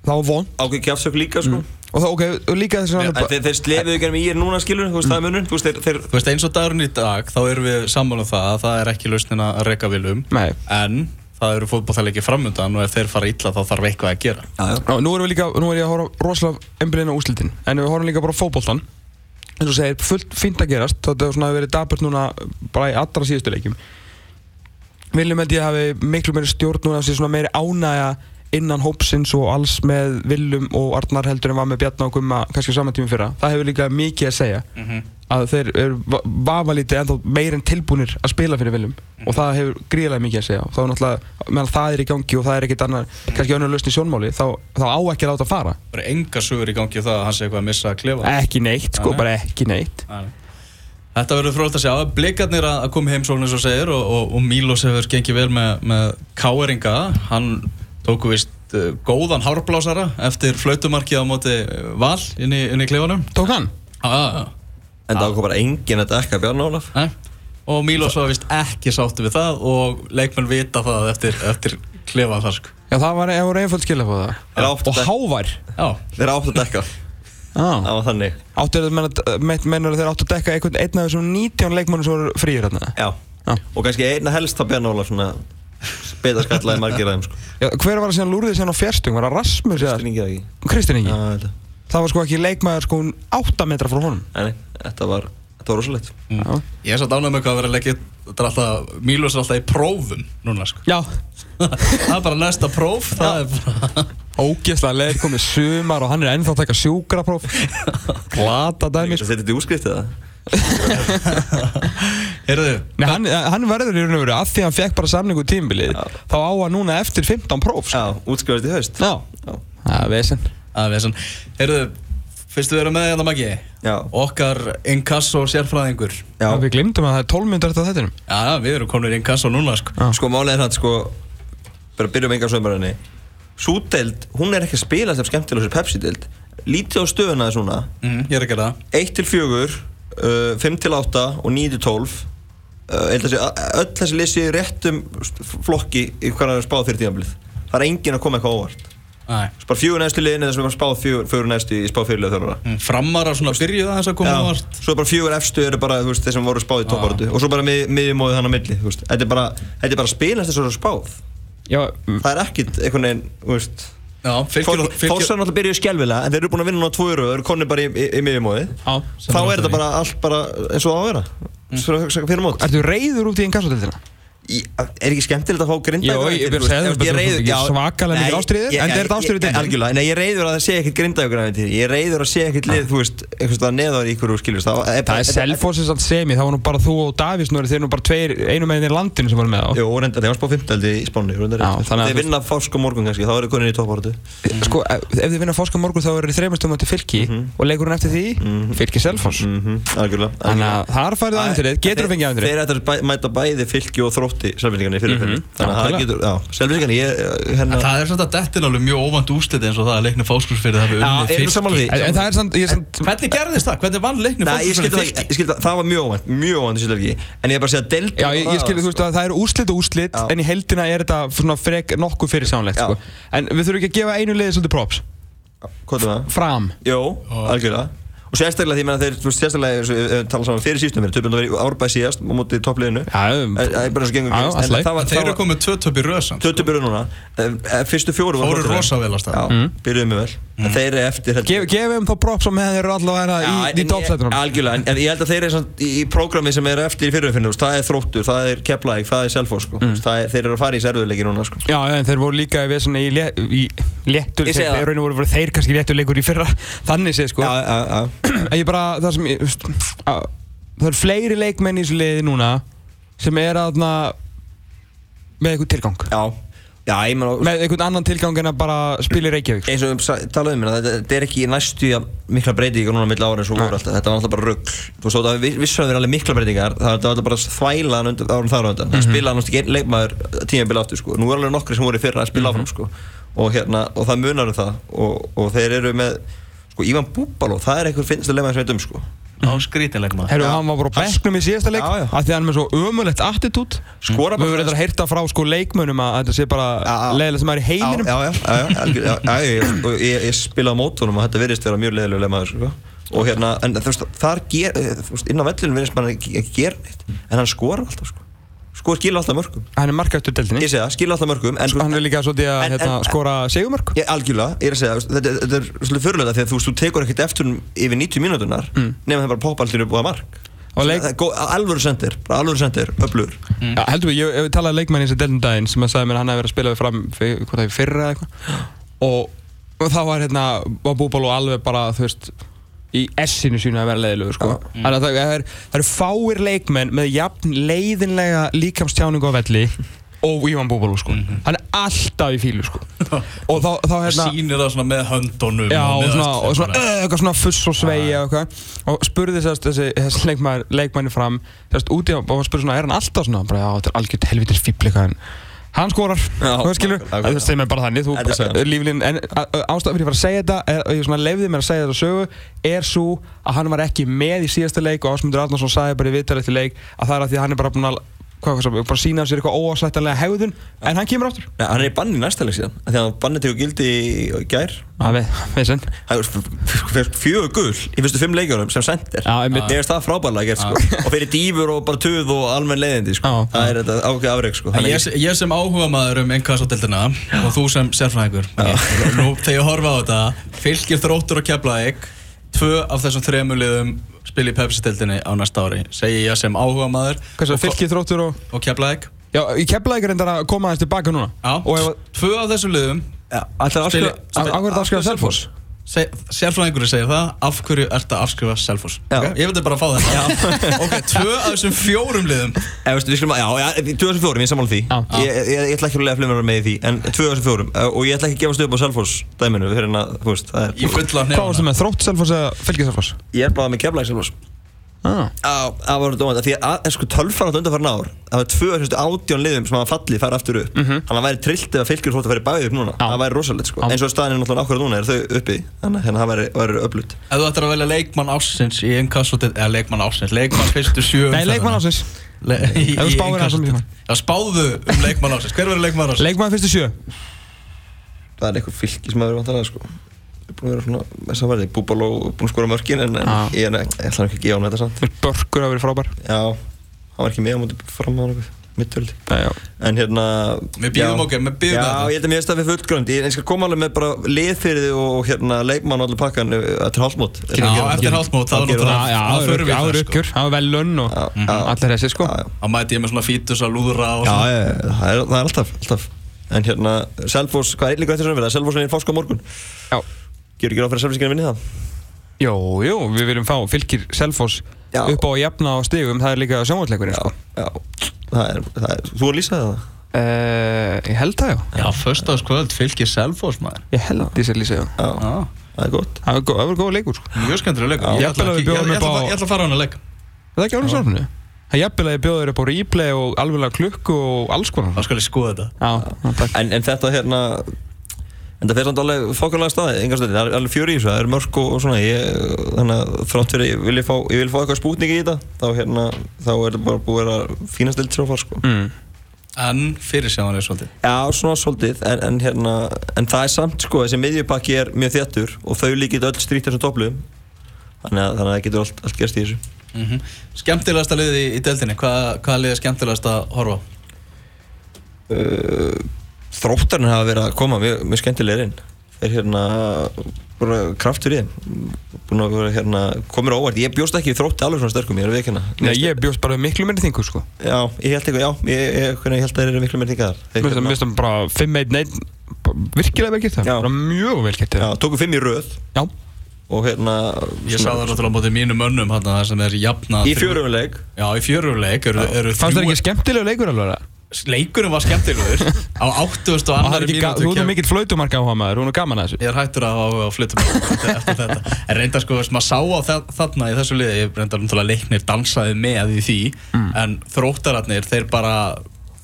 Speaker 3: Það var von
Speaker 4: ákveð kjafsök líka sko.
Speaker 3: Og það, ok, og líka þess að
Speaker 4: En þeir, þeir slefiðu ekki með í er núna skilur Þú veist það er munun Þú veist þeir, þeir
Speaker 2: Þú veist, eins og dagurinn í dag, þá erum við sammála um það að það er ekki lausnin að reyka vilum
Speaker 3: Nei.
Speaker 2: En það eru fótballtæleiki framöndan og ef þeir fara illa þá þarf eitthvað að gera.
Speaker 4: Já, já.
Speaker 3: Ná, nú erum við líka, nú er ég að horfa rosalega einbyrðin á úslitin En við horfum líka bara á fótboltan eins og segir, fullt fínt að gerast Þetta hefur svona verið daburt núna bara í allra síðustu leikjum. Viljum held ég hafi miklu meiri stjórn núna þessi svona meiri ánægja innan hópsins og alls með Viljum og Arnar heldur en var með Bjarnar og Gumma kannski saman tími fyrra. Það hefur líka mikið að segja að þeir eru va- vafalítið ennþá meir en tilbúnir að spila fyrir Viljum og það hefur gríðilega mikið að segja. Og þá er náttúrulega, meðan það er í gangi og það er ekkert annar, kannski önnur lausn í sjónmáli þá, þá á ekki að láta fara.
Speaker 2: Það eru enga sögur í gangi um það að hann sé eitthvað að missa að klefa.
Speaker 3: Ekki neitt, sko, bara ekki neitt.
Speaker 2: Nei. Þetta verður frólægt að sjá. Blikarnir að að koma heimsókn eins og segir og, og, og Mílos hefur gengið vel með, með Káeringa. Hann tóku vist uh, góðan hárblásara eftir flautumarkið á móti uh, Val inn í, inn í klefanum.
Speaker 3: Tók hann?
Speaker 2: Ah,
Speaker 4: En það kom bara enginn að dekka Bjarni Ólaf
Speaker 2: Nei. Og Mílos var vist ekki sáttu við það og leikmenn vita það eftir, eftir klefan þar sko.
Speaker 3: Já, það var, var einföld skilja på það
Speaker 4: Er átt að
Speaker 3: Og
Speaker 4: dekka
Speaker 3: hávær
Speaker 2: Já,
Speaker 4: Þeir áttu að dekka Það
Speaker 3: ah.
Speaker 4: var þannig
Speaker 3: Áttu að menna þeir áttu að dekka einhvern einn af þessum 19 leikmannum sem voru frýir hérna
Speaker 4: Já
Speaker 3: Já.
Speaker 4: Og kannski einna helst það Bjarni Ólaf svona Beta skallaði margir þeim sko.
Speaker 3: Já, hver var það sem lúrið síðan á fjerstung? Var það Rasmus eða?
Speaker 4: Stringi það ekki?
Speaker 3: Kristinn Ingi?
Speaker 4: Já,
Speaker 3: Það var sko ekki leikmaður sko 8 metra frá honum.
Speaker 4: Nei, þetta var Þetta var rosalegt.
Speaker 3: Já,
Speaker 2: ég er satt ánægð með hvað að vera leggja Þetta er alltaf, Mílos er alltaf í prófum núna sko.
Speaker 3: Já.
Speaker 2: það er bara næsta próf Það er bara
Speaker 3: ógeðslega leir komið sumar og hann er ennþá að taka sjúkrapróf. Glata dæmi
Speaker 4: Þetta er úskriftið það
Speaker 3: Nei, hann, hann verður í raun og veru að því að hann fekk bara samningu tímbilið þá á hann núna eftir 15 próf sko.
Speaker 4: Já, útskrifast í haust.
Speaker 3: Já,
Speaker 4: Já.
Speaker 3: það er vesen.
Speaker 2: Að við svona Heyrðu, fyrstu við erum með þetta Maggi.
Speaker 4: Já.
Speaker 2: Okkar inkasso sérfræðingur.
Speaker 4: Já.
Speaker 3: Við glimtum að það er 12 minnur eftir þettinum
Speaker 2: Já, við erum komin í inkasso núna sko.
Speaker 4: Sko málið er hann sko bara byrjum enga sömbarinni Súdeild, hún er ekki að spila sem skemmtilega þessi Pepsi-deild. Lítið á stöðuna þess núna.
Speaker 2: Mm, Ég er að gera það.
Speaker 4: 1 til 4 uh, 5 til 8 og 9 til 12 uh, þessi, öll þessi lýsi réttum flokki í hvað hann er spáð fyrir tíðanblið það er enginn að koma eitthvað óvart. Bara fjögur næstu liðin eða sem er spáð fjögur, næstu í spáð fyrirlega þjálfara.
Speaker 2: Mm, Framarar svona byrjuð aðeins að koma á vart
Speaker 4: svo er bara fjögur efstu eru bara veist, þeir sem voru spáð í topparötu og svo bara mið, miðjumóðið hann á milli þetta er bara, þetta er bara spilast þess að spáð.
Speaker 3: Já,
Speaker 4: það er ekkit einhvern veginn veist.
Speaker 2: Já, fylgir, fylgir,
Speaker 4: Fórsar náttúrulega byrjuðu skjálfilega en þeir eru búin að vinna núna tvo eru og eru konni bara í, í, í miðjumóði
Speaker 3: á
Speaker 4: þá
Speaker 2: er
Speaker 4: er þetta bara allt bara eins og það á að vera. mm. Fyrir mót
Speaker 3: Ertu reyður út í inkassodildina?
Speaker 4: Í- Er ekki skemmtilegt að fá grinda
Speaker 3: Jó, ég vil segja það, ert ekki svakalega mikil ástríður, en þetta er í deildinni.
Speaker 4: Algjörlega, nei, ég er reyður að það sé ekkert grinda Ég er reyður að sé ekkert lið, þú veist staðar neðar í ykkur skilur
Speaker 3: Það er Selfoss samt semi, það var nú bara þú og Davís nú eru þeir nú bara tveir, einu meginn í landinu sem voru með á
Speaker 4: Jú, reynda, þeir var spáð 15 í
Speaker 3: að
Speaker 4: Þeir vinna fásk á morgun kannski, þá eru konin í toppáratu
Speaker 3: Sko, ef þið vinna fórska morgun þá eru til og að
Speaker 4: Þeir ætlar að og þrótti Selvindingarni fyrir mm Þannig að það getur, já, Selvindingarni ég,
Speaker 2: En
Speaker 4: hérna
Speaker 2: það er svona dettin alveg mjög óvænt úsliti eins og það að leiknum fáskursfyrir það við unnið
Speaker 3: er samt, er samt
Speaker 2: Hvernig gerðist það? Hvernig vann leiknum
Speaker 4: Nei, ég skildi
Speaker 2: fáskursfyrir
Speaker 4: það,
Speaker 2: fylki?
Speaker 4: ég skildi það, það var mjög óvænt, mjög óvænt í Selvindingi En ég er bara að segja delt
Speaker 3: Já, ég, ég skilur, þú veist að það eru úrslit og úrslit en í heldina er þetta svona frek nokkuð fyrir sánlegt sko. En við þurfum ekki að gefa einu liði
Speaker 4: er og sérstaklega því að þeir, sérstaklega við við talum saman fyrir sístum fyrir, töfum það verið árbæð síðast á móti toppliðinu. Var-
Speaker 2: Þeir eru komið tvö töp í röðsam
Speaker 4: Tötu byrju núna Eh, eh, Fyrstu fjóru voru
Speaker 2: rosa vel af stað.
Speaker 4: Já,
Speaker 3: Mm.
Speaker 4: byrjuðu mjög vel. En þeir eru eftir
Speaker 3: Gef, gefum þá props sem þeir eru allavega
Speaker 4: Já,
Speaker 3: í, í toppsætunum.
Speaker 4: Algjörlega, en, ég held að þeir eru samt í, í prógrami sem eru eftir í fyrirfinnu Það er þróttur, það er keplæk, það er selfos sko. Er, Þeir eru að fara í servuleiki núna Ég
Speaker 3: bara, það sem ég, að, það eru fleiri leikmenn í þessu liði núna sem er aðna með einhvern tilgang.
Speaker 4: Já, já, ég meina
Speaker 3: með einhvern annan tilgang en að bara spila í Reykjavík sko.
Speaker 4: eins og við talaðum um hérna, þetta, þetta er ekki næstu ja, mikla breytingar núna milli ára eins og voru alltaf, þetta var alltaf bara rugg þú veist, það vissu að það er alveg mikla breytingar það var alltaf bara þvælan undir árum þar á undan. Það spilaði náttúrulega einn leikmaður tíma bila aftur sko. nú er alveg nokkri sem voru í fyrra að spila áfram sko. og, hérna, og það munar um það. Og, og þeir eru með sko, Ívan Búbaló, það er einhver finnstu leikmaður sem veit um sko.
Speaker 2: Á skrítileg maður
Speaker 3: Herru, hann var bara á bekknum í síðasta leik
Speaker 4: Já, já.
Speaker 3: af því að hann er með svo ömulegt attitút
Speaker 4: skora
Speaker 3: Við höfum reyndar að heyrta frá sko leikmönnum að þetta sé bara leiðilega sem er í heiminum
Speaker 4: já, já, já, já, algjör- já, já, ég, ég, ég spilaði á mótunum og þetta virðist vera mjög leiðilega leikmaður sko. og hérna, en þú veist, þar ger, þú veist, inn á vellinu virðist mann ekki, ekki gera neitt en hann skora alltaf sko. Skora skilja alltaf mörgum
Speaker 3: Hann er markæftur deildinni.
Speaker 4: Ég segja, skilja alltaf mörgum en, þú-
Speaker 3: Hann er líka svolítið að hérna, skora segumörk
Speaker 4: Ég, algjörlega, ég er að segja, þetta, þetta er svolítið fyrirlega að þú, þú tekur ekkert eftir yfir 90 mínútunar mm. nema það bara poppa alltaf upp á mark.
Speaker 3: Og
Speaker 4: alvöru sendir, alvöru sendir, öflugur.
Speaker 3: Já, heldur við, ég, ég talaði leikmann í þessi deildin daginn sem að sagði mér hann hefði verið að spila við fram fyr, hvað það er fyrra eða eitthvað. Og, og þá var hérna var Búbal og alveg bara þú veist í essinu sínu að vera leiðilegur sko. Þannig að það, það, er, eru fáir leikmenn með jafn leiðinlega líkamstjáningu á velli og Ívan Búbal sko. hann er alltaf í fílu sko. og þá, þá hérna
Speaker 2: Sýnir það svona með höndunum
Speaker 3: Já, og
Speaker 2: með
Speaker 3: svona, og svona, eitthvað svona fuss og svegi og eitthvað og spurði sérst þessi, þessi leikmæður, leikmæni fram sérst úti á, og spurði svona, er hann alltaf svona bara, já, þetta er algjört helvitir fíbl eitthvað en hann skorar, þú skilur. það segir mér bara þannig, þú
Speaker 4: Þetta er
Speaker 3: bara,
Speaker 4: sagan.
Speaker 3: líflin en ástæðan fyrir að fara að segja þetta og ég lefði mér að segja þetta sögu er svo að hann var ekki með í síðasta leik og Ásmundur Arnarsson sagði bara í viðtalið til leik að það er að því að hann er bara búin að hvað, hvað, bara sína sér eitthvað óáslættanlega hegðun en hann kemur áttur
Speaker 4: Nei, hann er í banni næsta leik síðan af því að banni tegur gildi í gær.
Speaker 3: Það sinn
Speaker 4: Það er fjögur gull í fyrstu fimm leikjunum sem sendir
Speaker 3: Já, einmitt.
Speaker 4: Mér finnst það frábærlega gert sko. Og fyrir dýfur og bara töð og almenn leiðindi sko. Það er þetta ákveð afreg sko.
Speaker 2: Ég, ég sem áhuga maður um innkassadeildina og þú sem sérfræðingur Nú þegar ég horfa á þetta Fylgir þróttur og keflaðik Tvö af þessum þremur liðum spila í Pepsi-deildinni á næsta ári Segi ég sem áhuga maður
Speaker 3: Hvað svo, fylgið þróttur og
Speaker 2: og keflaðik
Speaker 3: Já, ég keflaði ekki reyndar að koma aðeins tilbaka núna.
Speaker 2: Já,
Speaker 3: Og ef að,
Speaker 2: tvö af þessum liðum
Speaker 4: Já, ætlar að
Speaker 2: Sérfræðingurinn segir það Af hverju ert að afskrifa Selfoss
Speaker 4: Já.
Speaker 2: okay? Ég vildi bara fá þetta Ok, tvö af þessum fjórum liðum
Speaker 4: Eða, veistu, við skulum að, já, já, tvö þessum fjórum, ég sammála því ég, ég, ég ætla ekki að lega flimra með í því En tvö þessum fjórum, eh, og ég ætla ekki að gefast upp á Selfoss dæminu Fyrir en að, þú veist, það
Speaker 3: Hvað varstu
Speaker 2: nefna
Speaker 3: með, þrótt Selfoss eða fylgið Selfoss?
Speaker 4: Ég er bara með keflæk Selfoss. Já, það var dómand, því að sko, tölfran átt undanfærin ár það var tvö átjón liðum sem hafa fallið fara aftur upp. Þannig að það væri trillt ef að fylgjur þótt að fara bæði upp núna.
Speaker 3: Já.
Speaker 4: það væri rosalegt sko, eins og staðin er náttúrulega ákveður núna er þau uppi. Þannig að það væri, væri öflut
Speaker 2: Ef þú ættir að velja leikmann ásins í innkassadeildinni Eða leikmann ásins, leikmann fyrstu sjö
Speaker 3: Nei, leikmann ásins
Speaker 2: í, í
Speaker 3: um
Speaker 2: spáðu um leikmann ásins Hver verður leikmann ásins?
Speaker 3: Leikmann fyrstu sjö
Speaker 4: það að búin að vera svona, þess að verði, Búbaló búin að skora mörkin en, en
Speaker 3: Já.
Speaker 4: ég, ætla ekki að gefa hann þetta samt.
Speaker 3: Börkur að vera frábær.
Speaker 4: Já, hann var ekki með á móti fram á hann
Speaker 3: já.
Speaker 4: En hérna
Speaker 2: Við bíðum
Speaker 4: já.
Speaker 2: okkur, við bíðum
Speaker 4: Já,
Speaker 2: þetta.
Speaker 4: ég held að mér finnst það við fullgrönd Ég, ég skal koma alveg með bara lið fyrir þið og hérna leikmann og allir pakkan uh, eftir hálfmót.
Speaker 2: Já, eftir hálfmót, er náttúrulega-
Speaker 4: það.
Speaker 3: Já,
Speaker 2: Það förum við
Speaker 3: áður
Speaker 2: það, sko.
Speaker 3: ykkur, það var vel lunn og
Speaker 4: Já, já.
Speaker 3: allir þessi sko.
Speaker 4: Já, já.
Speaker 2: Þá mæti ég með svona fítus að lúðra og
Speaker 4: Já, já, já, það er, það er alltaf, alltaf. En hérna, Selfoss, hvað er líka eftir sem við Selfoss er í fáska morgun.
Speaker 3: Já
Speaker 4: Gjör ekki ráð fyrir að Selfossingar vinni það?
Speaker 3: Jú, jú, við viljum fá fylgir Selfoss
Speaker 4: Já.
Speaker 3: upp á að jafna á stigum, það er líka sjónvarsleikurinn sko.
Speaker 4: Já, það er, það er Þú er lýsaði það?
Speaker 3: Uh, ég held það já.
Speaker 2: Já, föstaðskvöld fylgir Selfoss maður.
Speaker 3: Ég held ég sér lýsa já.
Speaker 4: Já,
Speaker 2: Já,
Speaker 4: það er gott.
Speaker 3: Það var góð- það var góð leikur sko.
Speaker 2: Mjög skemmtilega leikur.
Speaker 3: Já.
Speaker 2: Ég ætla
Speaker 3: að
Speaker 2: fara á hana leik
Speaker 3: Er það ekki ánum sálfinu? Það er jafnvel að ég bjóður upp á replay og alveg klukku og alls konar.
Speaker 2: Þá skal ég skoða þetta.
Speaker 3: Já, já, takk.
Speaker 4: En, en þetta hérna En það fer samt alveg fókulega staði, enga stöndi, það er alveg fjöri í þessu, það er mörg og, og svona, ég, þannig að þrátt fyrir, ég vil fá, ég vil fá eitthvað spútning í þetta, þá hérna, þá er þetta bara búið að vera fínast lild svo far, sko.
Speaker 3: mm.
Speaker 2: En fyrir sjáðan er svolítið.
Speaker 4: Já, svona svolítið, en, en hérna, en það er samt, sko, þessi miðjupakki er mjög þéttur og þau líkit öll strýtt þessum topplum þannig að, þannig að það getur allt, allt gerst í þessu.
Speaker 2: Mm Skemmtilegasta liði í, í deildinni, Hvað, er
Speaker 4: þróttarinn hafa verið að koma mjög, mjög skemmtilegir inn. Þeir hérna bara kraftur í þeim. Búin að vera hérna komur á óvart. Ég bjóst ekki við þrótti alveg svona sterkum ég er að veikina
Speaker 3: Nei, ég bjóst bara miklu meiri þingu sko.
Speaker 4: Já, ég held eitthvað, já, ég, ég, ég held að þeir eru miklu meir þingar
Speaker 3: Mér finnst það- mér finnst það bara 5-1-1 virkilega vel gert það.
Speaker 4: Já.
Speaker 3: bara mjög vel gert
Speaker 4: já,
Speaker 3: það
Speaker 4: tóku fimm í röð.
Speaker 3: Já,
Speaker 4: og hérna
Speaker 2: Ég sá það náttúrulega á móti mínum önnum hann það sem er jafna
Speaker 4: í fjöruleik
Speaker 2: Já, í eru
Speaker 3: fannst það ekki skemmtilega leikur alveg
Speaker 2: Leikurinn var skemmtilegur. Á 80 og
Speaker 3: þú
Speaker 2: mínútu
Speaker 3: nú
Speaker 2: kem-
Speaker 3: mikill flautumarka á maður, þú er nú gaman að þessu.
Speaker 2: Ég er hættur að hafa flyttum eftir, þetta. En reynda sko, maður sá á þa- þarna í þessu liði Ég reynda náttúrulega leiknir dansaði með í því En þróttararnir, þeir bara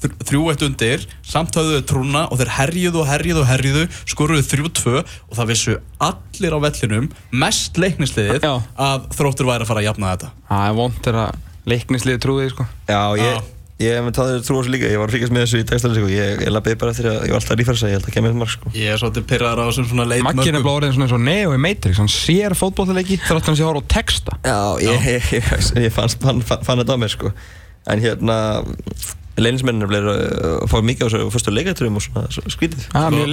Speaker 2: þr- þrjú eitt undir Samt höfðu þau trúna og þeir herjuðu og herjuðu og herjuðu Skoruðu þrjú tvö og það vissu allir á vellinum Mest leiknisliðið að þróttur væri að fara að jafna þetta
Speaker 3: Það
Speaker 4: ég með taður trú á þessu líka, ég var að fylgjast með þessu í textalins sko. ég, ég lappiði bara eftir að ég var alltaf að rífæra ég held að kemja eitt mark sko.
Speaker 2: Ég er svolítið pyrraður á þessum svona leit
Speaker 3: Maggi er nefnilega orðin svona eins og Neo í Matrix hann sér fótbollleiki þar átt hann sé að horfa á texta
Speaker 4: Já, ég, ég, ég, fann, fann, fann þetta á mér sko En hérna, leinismennir bleið að fá mikið á þessu fyrstu leikatröfum og svona svo skrítið.
Speaker 3: Það er mjög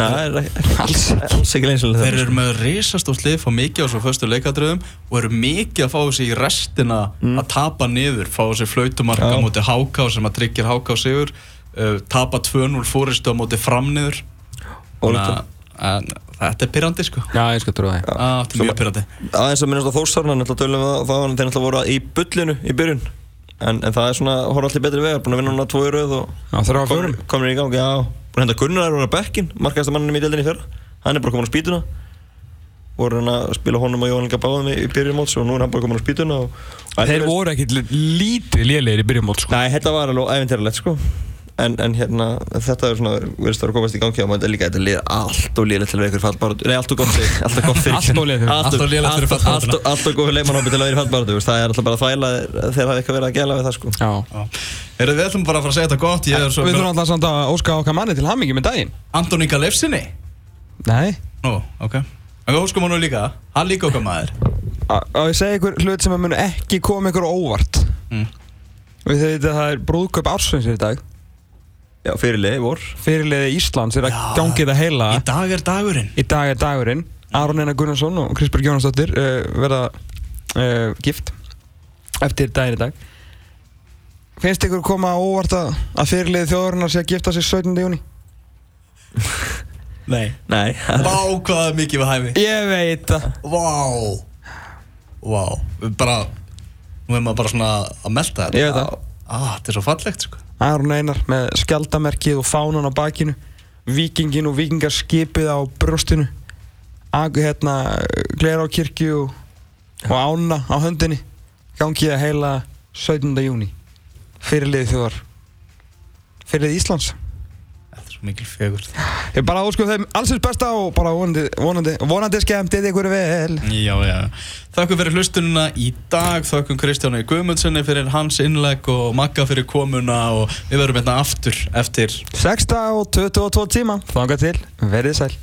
Speaker 4: það er ekki- alls, alls ekki leinismennir
Speaker 2: Þeir eru með risastórt lið, fá mikið á svo fyrstu leikadröðum og eru mikið að fá þessi í restina að tapa niður, fá þessi flautumarka á móti Háká sem að tryggir Háká sigur, uh, tapa 2-0 fóristu á móti framniður. Þetta er pyrrandi sko.
Speaker 3: Já, ég skal trúa það
Speaker 2: Ah, þetta er mjög pyrrandi.
Speaker 4: Aðeins að minnast á Þórsarna, það þeir náttúrulega voru í bullinu í byrjun En, en það er svona, horfa allir betri vegar, búin að vinna núna tvo í röð og
Speaker 3: fjórum.
Speaker 4: komin í gang, já. Búin að henda Gunnar vera bekkin, markaðasta manninum í deildinni í fyrra. Hann er bara komin á spýtuna voru hann að spila honum og Jóhann Inga báðum í, í byrjun móts og nú er hann bara komin á spýtuna og, og
Speaker 3: Þeir voru ekkit lítið lélegir í byrjumót sko.
Speaker 4: Nei, þetta var alveg ævintýralegt sko En, en hérna, þetta er svona, verðist að vera að komast í gangi og maður er líka, þetta liðir allt og liðilegt til að vera ykkur fallbarótt Nei, allt og gott fyrir, allt og gott fyrir
Speaker 3: Allt og fyrir-
Speaker 2: allt og lélegt fyrir
Speaker 4: allt- og góð fyrir leikmannhópi til að vera veist, Það er alltaf bara að þvæla þegar það er eitthvað verið að gæla við það sko
Speaker 3: Já
Speaker 2: Heyrðu, við ætlum bara að fara að segja þetta gott. Ég er svo
Speaker 3: Við þurfum alltaf samt að óska okkar manni til hammingi með daginn
Speaker 2: Antoni Galefsinni.
Speaker 3: Nei
Speaker 2: Nú, ok. En við óskum hann líka. Hann líka okkar maður.
Speaker 3: Og ég segi ykkur hlut sem að mun ekki koma ykkur á óvart
Speaker 2: Mm.
Speaker 3: Við þau þetta það er brúðköp ársveins í dag
Speaker 4: Já, fyrirlið, vor
Speaker 3: Fyrirliði Íslands er að
Speaker 2: Já.
Speaker 3: gangi það heila
Speaker 2: Í dag er dagurinn.
Speaker 3: Í dag er dagurinn Aron Einar Gunnarsson og Kristberg Jónasdóttir uh, verða uh, gift eftir daginn í dag Finnst ykkur koma á óvart að, að fyrirliði þjóðarinnar sé að gifta sig 17. júni?
Speaker 2: Nei.
Speaker 4: Nei,
Speaker 2: Vá, hvað er mikið við hæfi.
Speaker 3: Ég veit það
Speaker 2: Vá Vá bara Nú er maður bara svona að melta þetta
Speaker 3: Ég veit það.
Speaker 2: ah, Þetta er svo fallegt sko
Speaker 3: Aron Einar með skjaldamerkið og fánan á bakinu. Víkingin og vikingarskipið á brjóstinu. Agu hérna Glera á kirkju og, og ána á höndinni. Gangi það heila 17. júni Fyrirliði þjóðar. Fyrirliði Íslands
Speaker 2: mikil fegur
Speaker 3: Ég bara óskum þeim allsins besta og bara vonandi, vonandi, vonandi skemmtið ykkur vel.
Speaker 2: Já, já. Þakkum fyrir hlustununa í dag. Þakkum Kristjáni Guðmundssoni fyrir hans innlegg og Magga fyrir komuna og við verum hérna aftur eftir
Speaker 3: 6 og 22 tíma. Þanga til, verið sæl